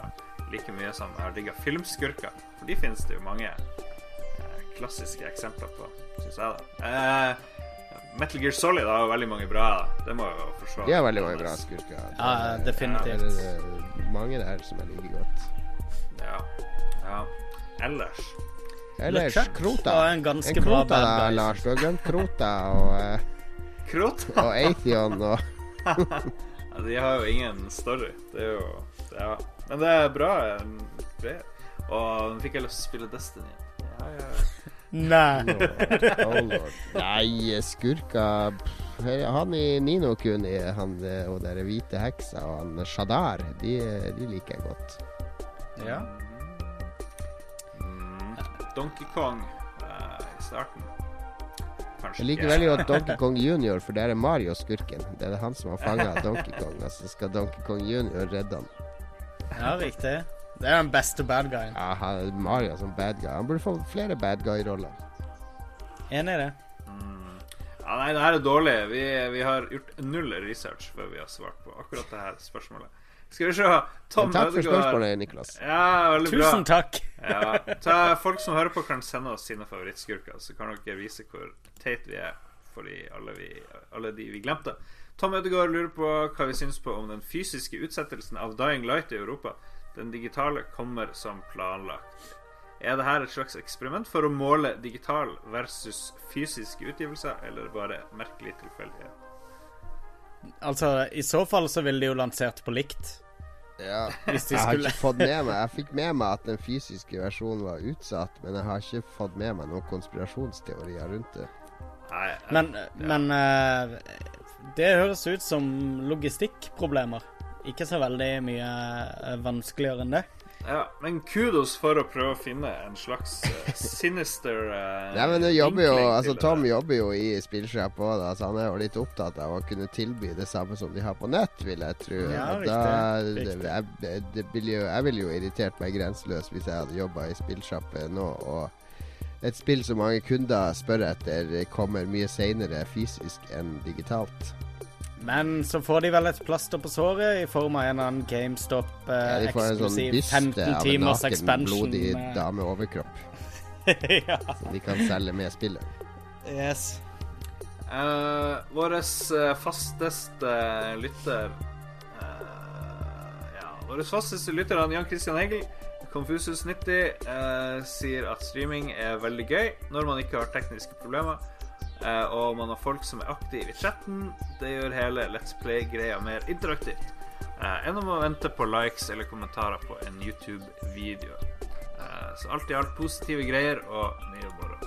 Speaker 3: like mye som jeg har digga filmskurker. For de finnes det jo mange klassiske eksempler på, syns jeg, da. Eh, Metal Gear Solid har jo veldig mange bra. Det må jeg jo forsvare.
Speaker 1: De har veldig mange bra skurker.
Speaker 2: Ja, definitivt.
Speaker 1: Det er eh, mange der som jeg liker godt.
Speaker 3: Ja. ja. Ellers
Speaker 1: Ellers Krota.
Speaker 2: en
Speaker 1: En Krota, da. Lars. Du har glemt Krota og, eh,
Speaker 3: Krota.
Speaker 1: og Atheon og
Speaker 3: Ja, de har jo ingen story. Det er jo Ja. Men det er bra. Og nå fikk jeg lyst til å spille Destiny. Ja, ja.
Speaker 2: Nei.
Speaker 1: Oh lord. Nei, skurka Han i Nino Kuni, han eh, og den hvite heksa og han Shadar, de, de liker jeg godt.
Speaker 2: Ja.
Speaker 3: Mm. Donkey Kong i starten. Kanskje
Speaker 1: Jeg liker veldig godt Donkey Kong Junior, for der er Mario skurken. Det er han som har fanga Donkey Kong, og så skal Donkey Kong Junior redde han.
Speaker 2: ja, riktig. Det er den beste bad guyen.
Speaker 1: Ja, han, Mario som bad guy. Han burde få flere bad guy-roller.
Speaker 2: Enig i det.
Speaker 3: Mm. Ja, nei, det her er dårlig. Vi, vi har gjort null research før vi har svart på akkurat det her spørsmålet. Skal vi se. Tom
Speaker 1: Men takk for
Speaker 3: Ødegaard.
Speaker 1: spørsmålet, Niklas.
Speaker 3: Ja, veldig bra.
Speaker 2: Tusen takk.
Speaker 3: Ja, ta, folk som hører på, kan sende oss sine favorittskurker, så kan dere vise hvor teit vi er for de, alle, vi, alle de vi glemte. Tom Ødegaard lurer på hva vi syns på om den fysiske utsettelsen av Dying Light i Europa. Den digitale kommer som planlagt. Er det her et slags eksperiment for å måle digital versus fysiske utgivelser, eller bare merkelig tilfeldighet?
Speaker 2: Altså, i så fall så ville de jo lansert på likt.
Speaker 1: Ja.
Speaker 2: Hvis de
Speaker 1: Jeg har ikke fått med meg Jeg fikk med meg at den fysiske versjonen var utsatt, men jeg har ikke fått med meg noen konspirasjonsteorier rundt det.
Speaker 3: Nei, jeg-
Speaker 2: Men, men eh, det høres ut som logistikkproblemer. Ikke så veldig mye eh, vanskeligere enn det.
Speaker 3: ja, men kudos for å prøve å finne en slags uh, sinister uh,
Speaker 1: Nei, men det jobber jo Altså Tom jobber jo i spillsjapp òg, da, så han er jo litt opptatt av å kunne tilby det samme som de har på nett, vil jeg tro.
Speaker 2: Ja, riktig,
Speaker 1: da,
Speaker 2: riktig.
Speaker 1: Det, jeg, det ville jo, jeg ville jo irritert meg grenseløst hvis jeg hadde jobba i spillsjappe nå, og et spill som mange kunder spør etter, kommer mye seinere fysisk enn digitalt.
Speaker 2: Men så får de vel et plaster på såret i form av en eller annen GameStop eh,
Speaker 1: Ja, de får en sånn
Speaker 2: eksklusiv
Speaker 1: byste
Speaker 2: 15
Speaker 1: av en
Speaker 2: timers
Speaker 1: naken,
Speaker 2: expansion.
Speaker 1: blodig
Speaker 2: eh,
Speaker 1: dame
Speaker 2: ja.
Speaker 1: Så de kan selge med spillet.
Speaker 2: Yes.
Speaker 3: Uh, Vår fasteste lytter uh, Ja, vår fasteste lytter han Jan Christian Hegel, Confusus90, uh, sier at streaming er veldig gøy når man ikke har tekniske problemer. Eh, og man har folk som er aktive i chatten. Det gjør hele Let's Play-greia mer interaktivt. eh, enn om å vente på likes eller kommentarer på en YouTube-video. Eh, så alt i alt positive greier og mye moro.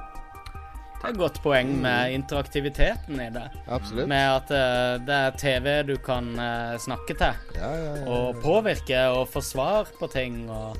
Speaker 2: Det er et godt poeng med interaktiviteten i det.
Speaker 1: Absolutt.
Speaker 2: Med at det er TV du kan snakke til,
Speaker 1: Ja, ja, ja.
Speaker 2: og påvirke og få svar på ting, og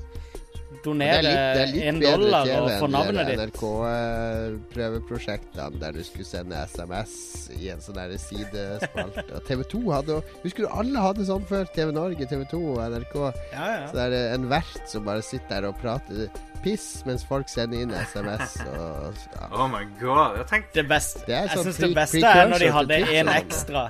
Speaker 2: donere
Speaker 1: er
Speaker 2: en dollar og få navnet ditt.
Speaker 1: NRK-prøveprosjektene der du skulle sende SMS i en sånn der sidespalte. Og TV 2 hadde Husker du alle hadde sånn før? TV Norge, TV 2 og NRK.
Speaker 2: Ja, ja.
Speaker 1: Så det er en vert som bare sitter der og prater piss mens folk sender inn SMS. Og, ja.
Speaker 3: Oh my god. Jeg tenkte
Speaker 2: Det beste,
Speaker 1: Det
Speaker 2: jeg
Speaker 1: sånn
Speaker 2: syns det beste er når de hadde
Speaker 1: én sånn.
Speaker 2: ekstra.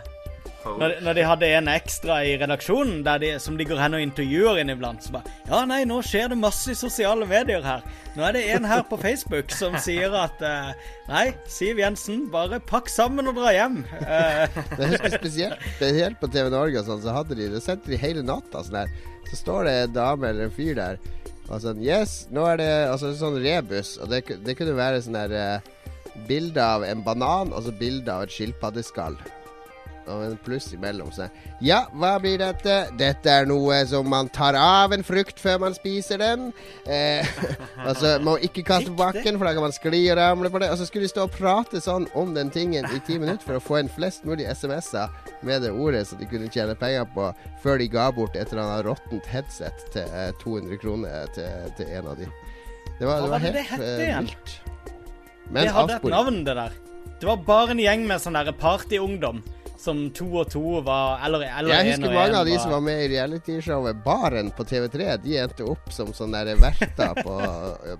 Speaker 2: Når, når de hadde en ekstra i redaksjonen, der de, som de går hen og intervjuer inniblant. Så bare Ja, nei, nå skjer det masse i sosiale medier her. Nå er det en her på Facebook som sier at uh, Nei, Siv Jensen, bare pakk sammen og dra hjem. Det
Speaker 1: Men jeg det spesielt, helt på TV Norge og sånn, så hadde de Det sendte de hele natta sånn her. Så står det en dame eller en fyr der og sånn Yes, nå er det altså sånn rebus, og det, det kunne være sånn der uh, bilde av en banan og så bilde av et skilpaddeskall. Og en pluss imellom. Så ja, hva blir dette? Dette er noe som man tar av en frukt før man spiser den. Eh, altså, må ikke kaste på bakken, for da kan man skli og ramle på det. Og så skulle de stå og prate sånn om den tingen i ti minutter for å få inn flest mulig SMS-er med det ordet, så de kunne tjene penger på før de ga bort et eller annet råttent headset til eh, 200 kroner til, til en av de. Det var, det
Speaker 2: var det det
Speaker 1: helt
Speaker 2: hette
Speaker 1: eh, vilt.
Speaker 2: det hadde et navn, det der. Det var bare en gjeng med sånn derre partyungdom som to og to var Eller, eller
Speaker 1: Jeg
Speaker 2: en
Speaker 1: husker
Speaker 2: og
Speaker 1: mange
Speaker 2: en
Speaker 1: av de som var med i realityshowet Baren på TV3. De endte opp som sånne verter på,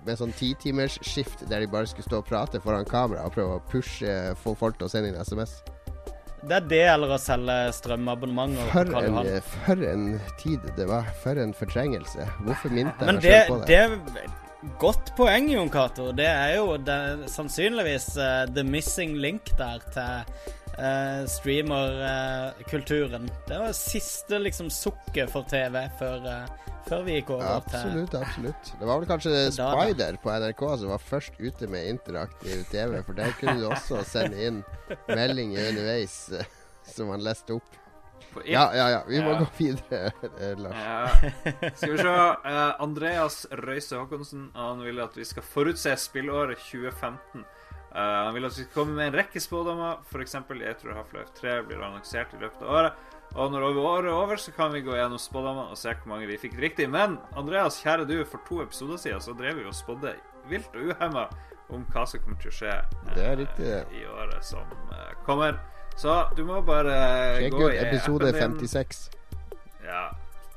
Speaker 1: med sånn titimersskift der de bare skulle stå og prate foran kamera og prøve å pushe få folk til å sende inn SMS.
Speaker 2: Det er det eller å selge strømabonnementer.
Speaker 1: For en, for en tid det var. For en fortrengelse. Hvorfor minte jeg meg
Speaker 2: det,
Speaker 1: selv på det?
Speaker 2: det Godt poeng, Jon Cato. Det er jo det, sannsynligvis uh, the missing link der til uh, streamerkulturen. det var siste liksom sukket for TV før, eh, før vi gikk over
Speaker 1: Absolutt, absolutt. Det var vel kanskje. Spider på NRK som var først ute med interaktiv TV, for der kunne du også sende inn meldinger underveis eh, som han leste opp.
Speaker 3: På It.
Speaker 1: Ja, ja, ja. Vi må
Speaker 3: Ja.
Speaker 1: gå videre, eh, Lars.
Speaker 3: Ja. Skal vi se. Uh, Andreas Røise Håkonsen Han vil at vi skal forutse spillåret 2015. Uh, han vil at vi skal komme med en rekke spådommer. F.eks. jeg tror Half-Life 3 blir annonsert i løpet av året. Og når året er over, så kan vi gå gjennom spådommene og se hvor mange vi fikk riktig. Men Andreas, kjære du, for to episoder siden så drev vi og spådde vilt og uhemma om hva som kommer til å skje eh,
Speaker 1: det.
Speaker 3: i året som eh, kommer. Så du må bare
Speaker 1: Sjekk
Speaker 3: gå
Speaker 1: ut
Speaker 3: i
Speaker 1: episode
Speaker 3: appen din.
Speaker 1: 56.
Speaker 3: Ja.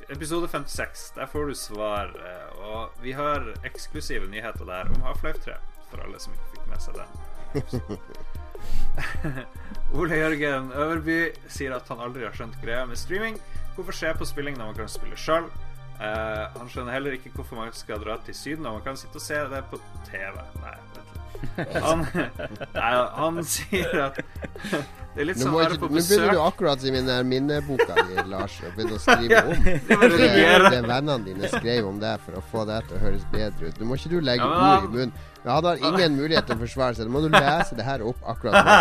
Speaker 3: Episode 56. Der får du svar. eh, Og vi har eksklusive nyheter der om Half-Life 3, for alle som ikke fikk med seg den. Ole Jørgen Øverby sier at han aldri har skjønt greia med streaming. Hvorfor se på spilling når man kan spille sjøl? han skjønner heller ikke hvorfor man skal dra til Syden når man kan sitte og se det på TV. Nei, vent litt. Han, nei, han sier at det er litt
Speaker 1: sånn
Speaker 3: å være på besøk
Speaker 1: nå begynner du akkurat som i den minneboka di, Lars, og begynner å skrive om
Speaker 3: Det
Speaker 1: det, vennene dine skrev om deg for å få deg til å høres bedre ut. Nå må ikke du legge
Speaker 3: Ja,
Speaker 1: ord i munnen. Ja, Han har ingen mulighet til å forsvare seg. Nå må du lese det her opp akkurat nå.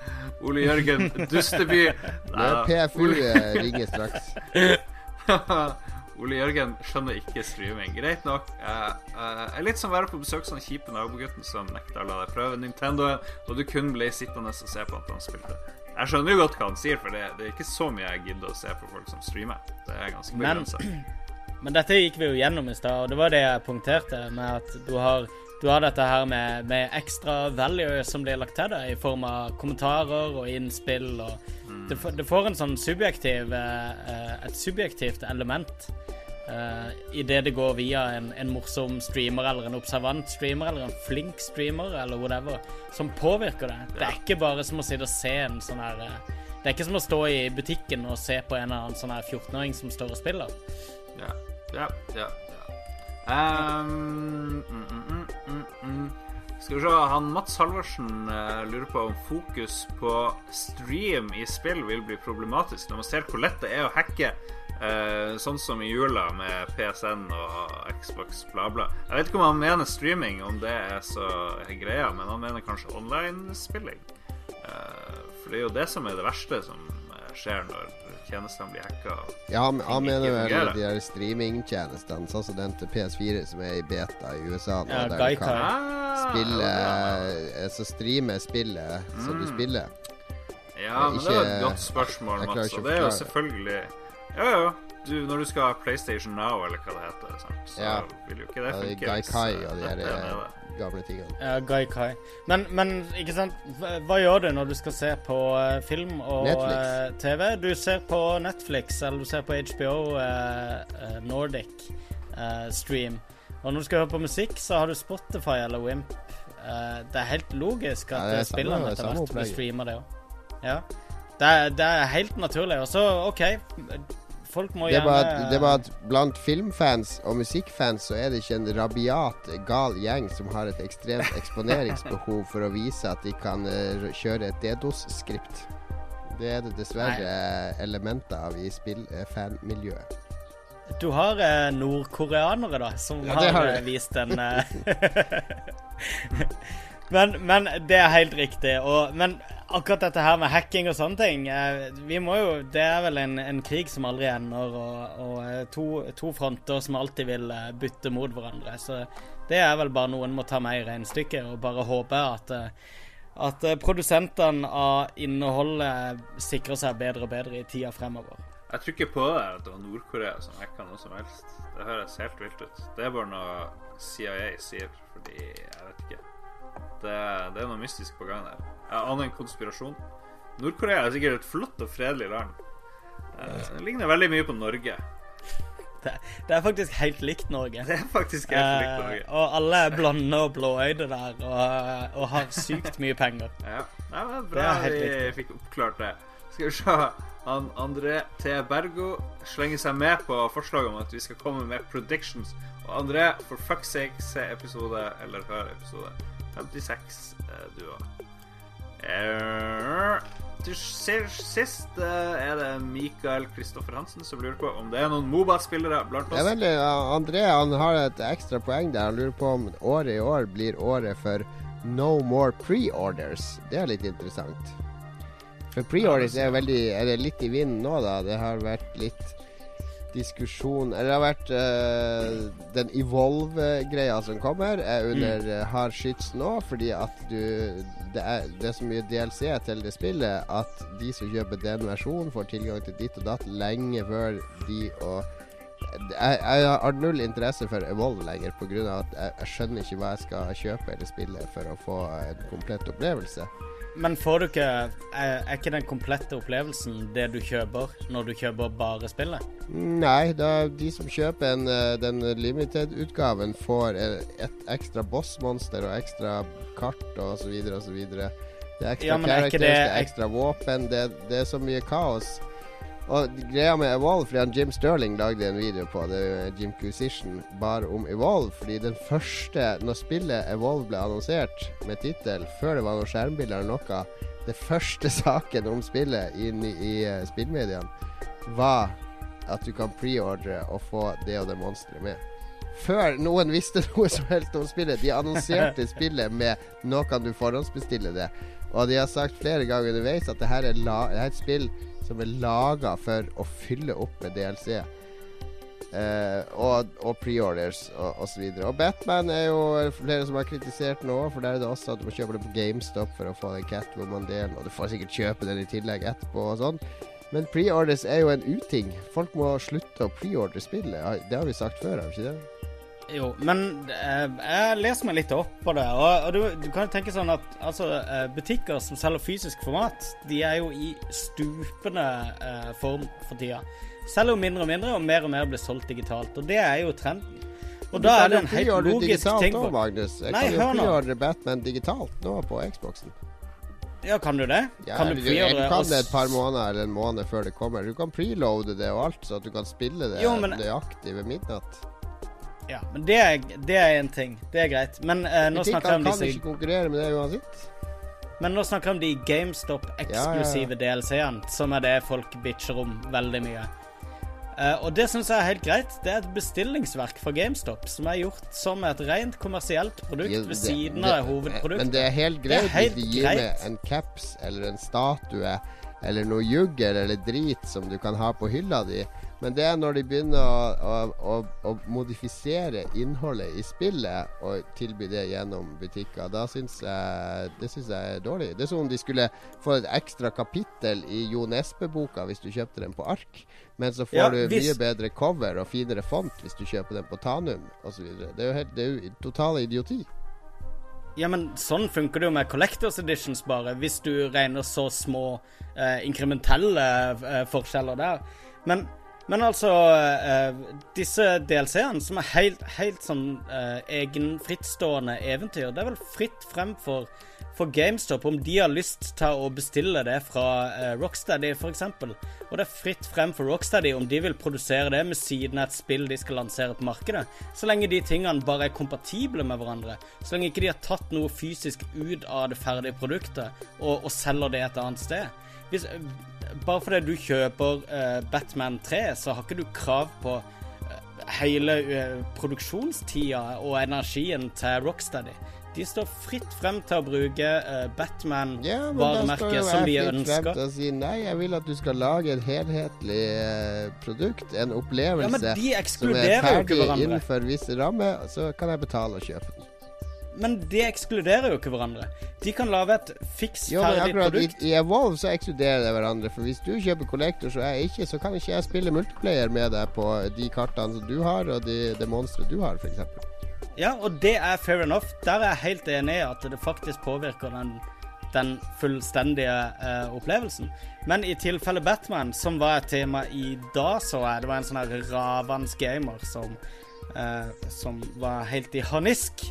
Speaker 3: Ole Jørgen Dusteby.
Speaker 1: Nå er PFU eh, ringer straks.
Speaker 3: Ole Jørgen skjønner ikke streaming. Greit nok. Jeg er litt som å være på besøk hos den kjipe nabogutten som nekta å la deg prøve Nintendoen, og du kun ble sittende og se på at han spilte. Jeg skjønner jo godt hva han sier, for det, det er ikke så mye jeg gidder å se på folk som streamer. Det er ganske
Speaker 2: Men- Men dette gikk vi jo gjennom i stad, og det var det jeg punkterte med at du har, du har dette her med, med ekstra value som blir lagt til deg i form av kommentarer og innspill og det, det får en sånn subjektiv eh, eh, et subjektivt element uh, i det det går via en, en morsom streamer eller en observant streamer eller en flink streamer eller whatever, som påvirker det. Det er ikke bare som å sitte og se en sånn her eh, Det er ikke som å stå i butikken og se på en eller annen sånn her 14-åring som står og spiller.
Speaker 3: Ja, ja, ja. ja. Ehm, mm, mm, mm, mm, mm. Skal vi se, han Mats Halvorsen eh, lurer på om fokus på stream i spill vil bli problematisk når man ser hvor lett det er å hacke. eh, sånn som i jula med PSN og Xbox, bla, bla. Jeg vet ikke om han mener streaming, om det er så greia, men han mener kanskje online-spilling. Eh, for det er jo det som er det verste som eh, skjer når tjenestene blir hacka.
Speaker 1: Ja, han, han mener vel de der streamingtjenestene, sånn som den til PS4 som er i beta i USA nå,
Speaker 2: Ja,
Speaker 1: der du kan
Speaker 3: Ah,
Speaker 1: spille eh, Så streame spillet som du
Speaker 3: Mm.
Speaker 1: spiller.
Speaker 3: Ja, men det er et godt spørsmål, Mats. Og det er jo selvfølgelig Ja, ja. Du, når du skal ha PlayStation Now, eller hva det heter, sant? så
Speaker 1: Ja.
Speaker 3: vil jo ikke det
Speaker 1: Ja, de
Speaker 3: funke. hvis,
Speaker 1: Gaikai og de der. Gamle tingene.
Speaker 2: Ja, Gaikai. Men, men ikke sant, hva, gjør du når du skal se på uh, film og eh, TV? Du ser på Netflix, eller du ser på HBO eh, Nordic stream. Og når du skal høre på musikk, så har du Spotify eller Wimp. Det er helt logisk at
Speaker 1: Ja, er
Speaker 2: etter hvert blir streama, det òg. Ja. Det, det er helt naturlig. Og så, OK, folk må
Speaker 1: Det er, bare at, det er bare at blant filmfans og musikkfans så er det ikke en rabiat, gal gjeng som har et ekstremt eksponeringsbehov for å vise at de kan uh, kjøre et DDoS-skript. Det er det dessverre Nei. elementer av i spillfanmiljøet.
Speaker 2: Du har eh, nordkoreanere, da, som
Speaker 1: Ja,
Speaker 2: har,
Speaker 1: har
Speaker 2: eh, vist en eh, Men, men det er helt riktig. Og, men akkurat dette her med hacking og sånne ting eh, Vi må jo Det er vel en, en krig som aldri ender, og, og eh, to, to fronter som alltid vil eh, bytte mot hverandre. Så det er vel bare noen må ta med i regnestykket, og bare håpe at at produsentene av innholdet sikrer seg bedre og bedre i tida fremover.
Speaker 3: Jeg tror ikke på det at det var Nord-Korea som hacka noe som helst. Det høres helt vilt ut. Det er bare noe CIA sier, fordi jeg vet ikke. Det, det er noe mystisk på gang der. Jeg aner en konspirasjon. Nord-Korea er sikkert et flott og fredelig land. Eh, Det ligner veldig mye på Norge.
Speaker 2: Det, det er faktisk helt likt Norge.
Speaker 3: Det er faktisk helt likt
Speaker 2: Eh,
Speaker 3: Norge.
Speaker 2: og alle er blonde og blåøyde der, og, og har sykt mye penger.
Speaker 3: Ja, Nei, men Bra vi fikk oppklart det. Skal vi se. Han André T. Bergo slenger seg med på forslaget om at vi skal komme med predictions. Og André, for fuck's sake, se episode, eller hør episode 56, eh, du òg. Til sist uh, er det Mikael Kristoffer Hansen som lurer på om det er noen Moba-spillere blant oss.
Speaker 1: ja, André han har et ekstra poeng der. Han lurer på om året i år blir året for no more pre-orders. Det er litt interessant. For pre-orders er veldig Er det litt i vinden nå, da? Det har vært litt diskusjon Eller det har vært uh, Den Evolve-greia som kommer, er under mm. hard skyts nå fordi at du det er, det er så mye DLC til det spillet at de som kjøper den versjonen, får tilgang til ditt og datt lenge før de og jeg, jeg har null interesse for Evolve lenger pga. at jeg, jeg skjønner ikke hva jeg skal kjøpe eller spille for å få en komplett opplevelse.
Speaker 2: Men får du ikke Er er ikke den komplette opplevelsen det du kjøper når du kjøper bare spillet?
Speaker 1: Nei, de som kjøper en, eh, den limited-utgaven, får eh, et ekstra bossmonster og ekstra kart og så videre og så videre. Det er ekstra
Speaker 2: Ja, er
Speaker 1: characters,
Speaker 2: det-
Speaker 1: det er ekstra våpen. Det, det er så mye kaos. Og greia med Evolve, fordi han Jim Sterling lagde en video på det, Jim Cusition, bare om Evolve. Fordi den første, når spillet Evolve ble annonsert med tittel, før det var noen skjermbilder eller noe, det første saken om spillet inn i, i eh, spillmediene, var at du kan preordre og få det og det monsteret med. Før noen visste noe som helst om spillet. De annonserte spillet med 'nå kan du forhåndsbestille det'. Og de har sagt flere ganger underveis at det her er, la det her er et spill som er laga for å fylle opp med DLC. Eh, og, og preorders og osv. Og, og Batman er jo flere som har kritisert nå, for der er det også at du må kjøpe det på GameStop for å få den Catwoman-delen, og du får sikkert kjøpe den i tillegg etterpå og sånn. Men preorders er jo en uting. Folk må slutte å preordre spillet. Det har vi sagt før, har vi ikke det?
Speaker 2: Jo, men eh, jeg leser meg litt opp på det. Og, og du, du kan jo tenke sånn at altså, eh, butikker som selger fysisk format, de er jo i stupende eh, form for tida. Selger jo mindre og mindre, og mer og mer blir solgt digitalt. Og det er jo trenden. Og da er det en helt logisk ting Også,
Speaker 1: Magnus. Jeg
Speaker 2: Nei,
Speaker 1: kan jo
Speaker 2: gjøre nå.
Speaker 1: preordre Batman digitalt nå på Xboxen.
Speaker 2: Ja, kan du det?
Speaker 1: Ja,
Speaker 2: kan du
Speaker 1: du,
Speaker 2: preordre
Speaker 1: du kan det et par måneder eller en måned før det kommer. Du kan preloade det og alt, så at du kan spille det
Speaker 2: Jo, men-
Speaker 1: nøyaktig ved midnatt.
Speaker 2: Ja, men det er, det er en ting. Det er greit. Men uh, nå snakker jeg om
Speaker 1: kan ikke konkurrere med det uansett.
Speaker 2: Men nå snakker jeg om de GameStop-eksklusive DLC-ene, som er det folk bitcher om veldig mye. Uh, og det syns jeg er helt greit. Det er et bestillingsverk fra GameStop som er gjort som et rent kommersielt produkt
Speaker 1: Ja,
Speaker 2: ved siden av hovedproduktet.
Speaker 1: Men det er helt
Speaker 2: greit er helt
Speaker 1: hvis de gir med en caps eller en statue eller noe juggel eller drit som du kan ha på hylla di. Men det er når de begynner å, å, å, å modifisere innholdet i spillet og tilby det gjennom butikker. Da syns jeg Det synes jeg er dårlig. Det er som om de skulle få et ekstra kapittel i Jo Nesbø-boka hvis du kjøpte den på ark. Men så får
Speaker 2: Ja,
Speaker 1: du mye bedre cover og finere font hvis du kjøper den på Tanum osv. Det er jo helt, det er jo total idioti.
Speaker 2: Ja, men sånn funker det jo med Collectors Editions, bare, hvis du regner så små eh, inkrementelle eh, forskjeller der. Men, men altså uh, Disse DLC-ene, som er helt, helt sånn uh, egen frittstående eventyr, det er vel fritt frem for, for GameStop om de har lyst til å bestille det fra uh, Rocksteady, f.eks. Og det er fritt frem for Rocksteady om de vil produsere det med siden av et spill de skal lansere på markedet. Så lenge de tingene bare er kompatible med hverandre. Så lenge ikke de har tatt noe fysisk ut av det ferdige produktet og, og selger det et annet sted. Hvis, bare fordi du kjøper eh, Batman 3, så har ikke du krav på eh, hele eh, produksjonstida og energien til Rocksteady. De står fritt frem til å bruke eh,
Speaker 1: Ja, men da står
Speaker 2: Batman-varemerket
Speaker 1: jo
Speaker 2: som de
Speaker 1: jeg fritt frem
Speaker 2: ønsker.
Speaker 1: til å si nei, jeg vil at du skal lage et helhetlig produkt, en opplevelse
Speaker 2: Ja, men de
Speaker 1: som er ferdig innenfor visse rammer, så kan jeg betale og kjøpe den.
Speaker 2: Men de ekskluderer jo ikke hverandre. De kan lage et fiks ferdig
Speaker 1: i,
Speaker 2: produkt.
Speaker 1: i Evolve så ekskluderer det hverandre. For hvis du kjøper Collector, så, jeg ikke, så kan ikke jeg spille multiplayer med deg på de kartene som du har, og de, det monsteret du har, f.eks.
Speaker 2: Ja, og det er fair enough. Der er jeg helt enig i at det faktisk påvirker den, den fullstendige uh, opplevelsen. Men i tilfelle Batman, som var et tema i dag, så jeg det var en sånn her ravans gamer som, Uh, som var helt i harnisk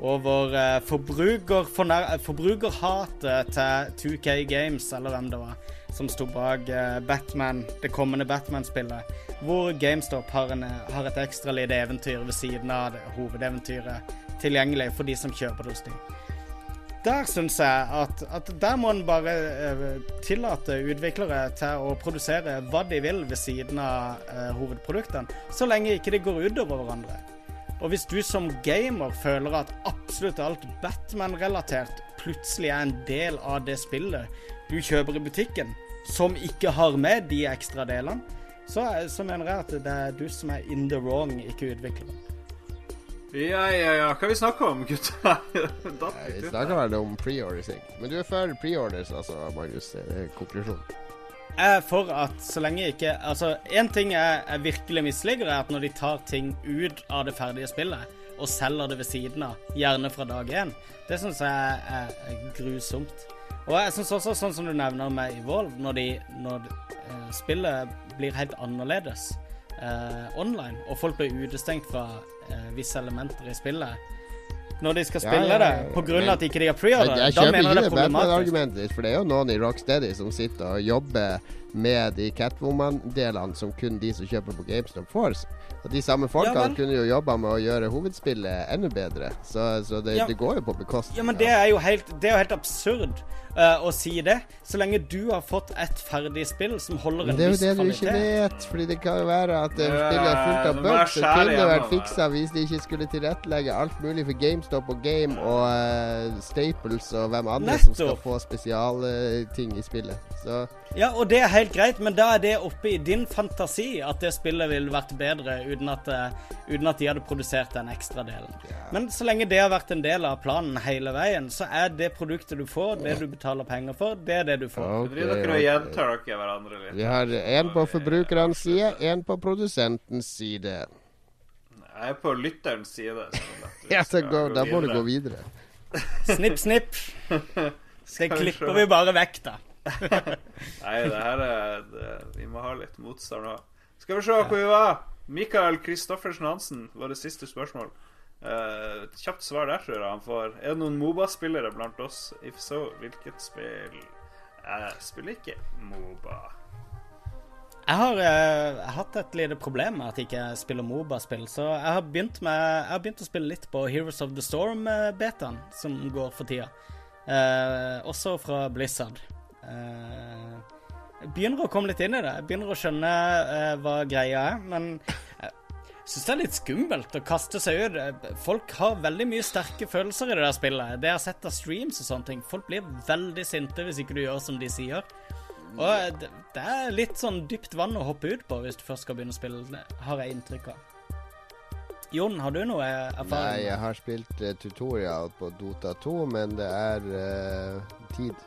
Speaker 2: over eh, forbruker, forbrukerhatet til 2K Games, eller hvem det var, som sto bak eh, Batman, det kommende Batman-spillet, hvor GameStop har, en, har et ekstra lite eventyr ved siden av det, hovedeventyret tilgjengelig for de som kjøper det hos dem. Der syns jeg at, at der må en bare eh, tillate utviklere til å produsere hva de vil ved siden av eh, hovedproduktene, så lenge ikke det går utover hverandre. Og hvis du som gamer føler at absolutt alt Batman-relatert plutselig er en del av det spillet du kjøper i butikken, som ikke har med de ekstra delene, så, så mener jeg at det er du som er in the wrong, ikke utvikleren.
Speaker 3: Ja, ja, ja. Hva vi snakker om, gutter?
Speaker 1: Vi snakker vel om preorders, egentlig. Men du er for preorders, altså, Magnus. Det er konklusjonen.
Speaker 2: Er for at så lenge ikke Altså, én ting jeg, jeg virkelig misliker, er at når de tar ting ut av det ferdige spillet og selger det ved siden av, gjerne fra dag én, det syns jeg er, er grusomt. Og jeg syns også, sånn som du nevner med Evolve, når, de, når eh, spillet blir helt annerledes eh, online, og folk blir utestengt fra eh, visse elementer i spillet når de skal spille
Speaker 1: ja, ja,
Speaker 2: det, på grunn de at ikke har preorder, da mener jeg det er problematisk.
Speaker 1: Batman-argumentet ditt, for det er jo noen i Rocksteady som sitter og jobber med de Catwoman-delene som kun de som kjøper på GameStop får. Og de samme folkene
Speaker 2: Ja
Speaker 1: kunne jo jobba med å gjøre hovedspillet enda bedre. Så, så det,
Speaker 2: Ja.
Speaker 1: det går jo på bekostning
Speaker 2: Ja, men det er jo helt, det er jo helt absurd uh, å si det. Så lenge du har fått et ferdig spill som holder en viss kvalitet.
Speaker 1: det er jo det du ikke vet, fordi det kan jo være at det spillet er fullt av bugs
Speaker 3: Det
Speaker 1: kunne vært fiksa hvis de ikke skulle tilrettelegge alt mulig for GameStop og Game og uh, Staples og hvem andre som skal få spesialting i spillet. Så
Speaker 2: Ja, og det er helt greit, men da er det oppe i din fantasi at det spillet ville vært bedre uten at, eh, uten at de hadde produsert den ekstra delen. Men så lenge det har vært en del av planen hele veien, så er det produktet du får, det du betaler penger for, det er det du får.
Speaker 1: Okay,
Speaker 3: Driver dere og gjentar dere hverandre litt?
Speaker 1: Vi har én på forbrukerens side, én på produsentens side.
Speaker 3: Jeg er på lytterens side.
Speaker 1: Ja, så
Speaker 3: skal
Speaker 1: gå, da må du gå videre.
Speaker 2: Snipp, snipp. Det klipper vi bare vekk, da.
Speaker 3: Nei, det her er det, Vi må ha litt motstand nå. Skal vi se hvor vi var. Mikael Kristoffersen Hansen var det siste spørsmål. Uh, kjapt svar der, tror jeg han får. Er det noen Moba-spillere blant oss? If so, hvilket spill? Jeg spiller ikke Moba.
Speaker 2: Jeg har uh, hatt et lite problem med at jeg ikke spiller Moba-spill, så jeg har, med, jeg har begynt å spille litt på Heroes of the Storm-betaen, som går for tida. Uh, også fra Blizzard. Eh, jeg begynner å komme litt inn i det. Jeg begynner å skjønne eh, hva greia er, men jeg syns det er litt skummelt å kaste seg ut. Eh, Folk har veldig mye sterke følelser i det der spillet. Det jeg har sett av streams og sånne ting. Folk blir veldig sinte hvis ikke du gjør som de sier. Og det, er litt sånn dypt vann å hoppe ut på hvis du først skal begynne å spille, har jeg inntrykk av. Jon, har du noe erfaring?
Speaker 1: Nei, jeg har spilt eh, tutorial på Dota 2, men det er uh, tid.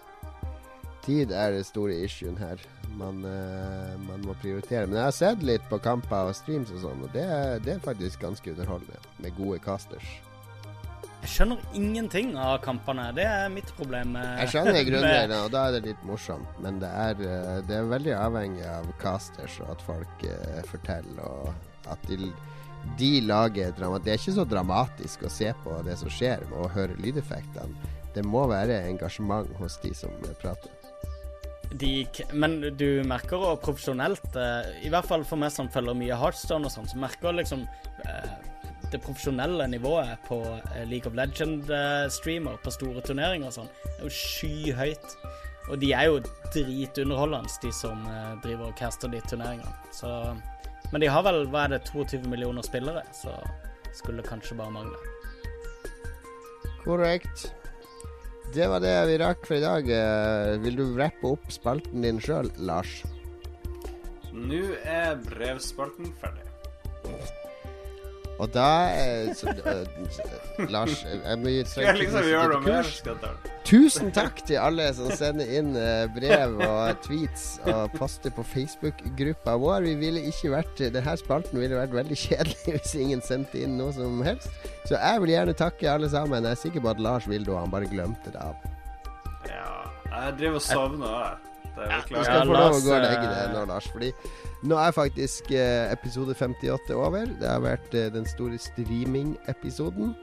Speaker 1: Tid er det store issuen her. Man, uh, man må prioritere. Men jeg har sett litt på kamper og streams og sånn, og det det er faktisk ganske underholdende. Med gode casters.
Speaker 2: Jeg skjønner ingenting av kampene. Det er mitt problem.
Speaker 1: Jeg skjønner grunnleggene, og da er det litt morsomt. Men det er, eh, det er veldig avhengig av casters og at folk eh, forteller, og at de, de lager drama. Det er ikke så dramatisk å se på det som skjer, å høre lydeffektene. Det må være engasjement hos de som eh, prater.
Speaker 2: De, men du merker òg profesjonelt, eh, i hvert fall for meg som følger mye Heartstone og sånn, så merker liksom eh, det profesjonelle nivået på eh, League of Legend-streamer på store turneringer og sånn, er jo skyhøyt. Og de er jo dritunderholdende, de som driver og caster de turneringene. Så Men de har vel, hva er det, 22 millioner spillere, så skulle det kanskje bare mangle.
Speaker 1: Korrekt. Det var det vi rakk for i dag. Eh, Vil du rappe opp spalten din sjøl, Lars?
Speaker 3: Nå er brevspalten ferdig.
Speaker 1: Og da eh, så, eh, Lars, eh, jeg må gi
Speaker 3: Skal jeg liksom gjøre noe mer? Skal jeg ta det?
Speaker 1: Tusen takk til alle som sender inn eh, brev og tweets og poster på Facebook-gruppa vår. Vi ville ikke vært Denne spalten ville vært veldig kjedelig hvis ingen sendte inn noe som helst. Så jeg vil gjerne takke alle sammen. Jeg er sikker på at Lars vil det, og han bare glemte det av.
Speaker 3: Ja, jeg driver og sovner. jeg. Det er jo
Speaker 1: Du skal få lov å gå og legge
Speaker 2: eh,
Speaker 1: deg nå, Lars. Fordi nå er faktisk eh, episode 58 over. Det har vært eh, den store streaming-episoden.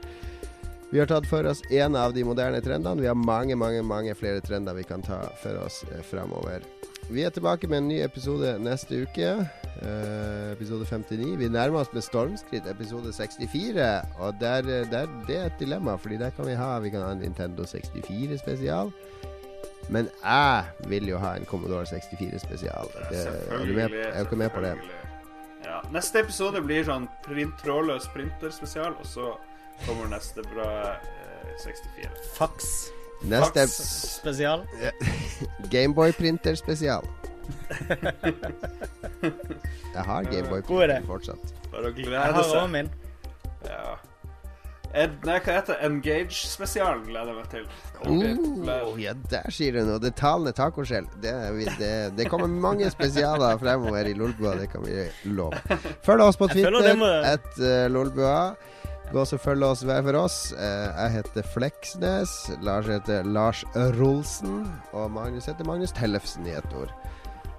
Speaker 1: Vi har tatt for oss én av de moderne trendene. Vi har mange, mange mange flere trender vi kan ta for oss framover. Vi er tilbake med en ny episode neste uke. Eh, episode 59. Vi nærmer oss med stormskritt episode 64. Og der, der, det er et dilemma, Fordi der kan vi ha Vi kan ha en Nintendo 64 spesial. Men jeg vil jo ha en Commodore 64 spesial. Det, er, du med, er ikke med på det?
Speaker 3: Ja. Neste episode blir sånn print, trådløs printerspesial, og så kommer neste bra eh, 64.
Speaker 2: Fax
Speaker 1: Neste
Speaker 3: Fax.
Speaker 2: spesial.
Speaker 1: Gameboy-printer spesial. Jeg har Gameboy-printer fortsatt.
Speaker 3: Bare å glede seg.
Speaker 2: Jeg har òg min.
Speaker 3: Ja. Ed, nei, hva heter det? Engage-spesialen gleder jeg meg til.
Speaker 1: Oh, ja, der sier du noe. Det talende tacoskjell. Det, det, det kommer mange spesialer fremover i Lolbua, det kan vi love. Følg oss på Twitter,
Speaker 2: må-
Speaker 1: et uh, Lolbua. Gå og følg oss hver for oss. Eh, jeg heter Fleksnes. Lars heter Lars Rolsen. Og Magnus heter Magnus Tellefsen i ett ord.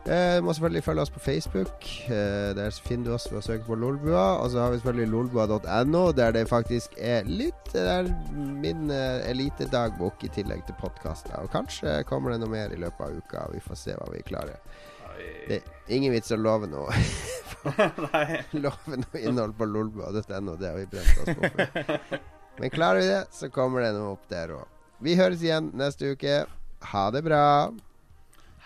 Speaker 1: Eh, må selvfølgelig følge oss på Facebook. Eh, der finner du oss ved å søke på Lolbua. Og så har vi selvfølgelig lolbua.no, der det faktisk er litt Det er min eh, elitedagbok i tillegg til podkaster. Og kanskje kommer det noe mer i løpet av uka. Vi får se hva vi klarer. Det er ingen vits å love noe Love noe innhold på lolbua.no. Det har vi brent oss på før. Men klarer vi det, så kommer det noe opp der òg. Vi høres igjen neste uke. Ha det bra.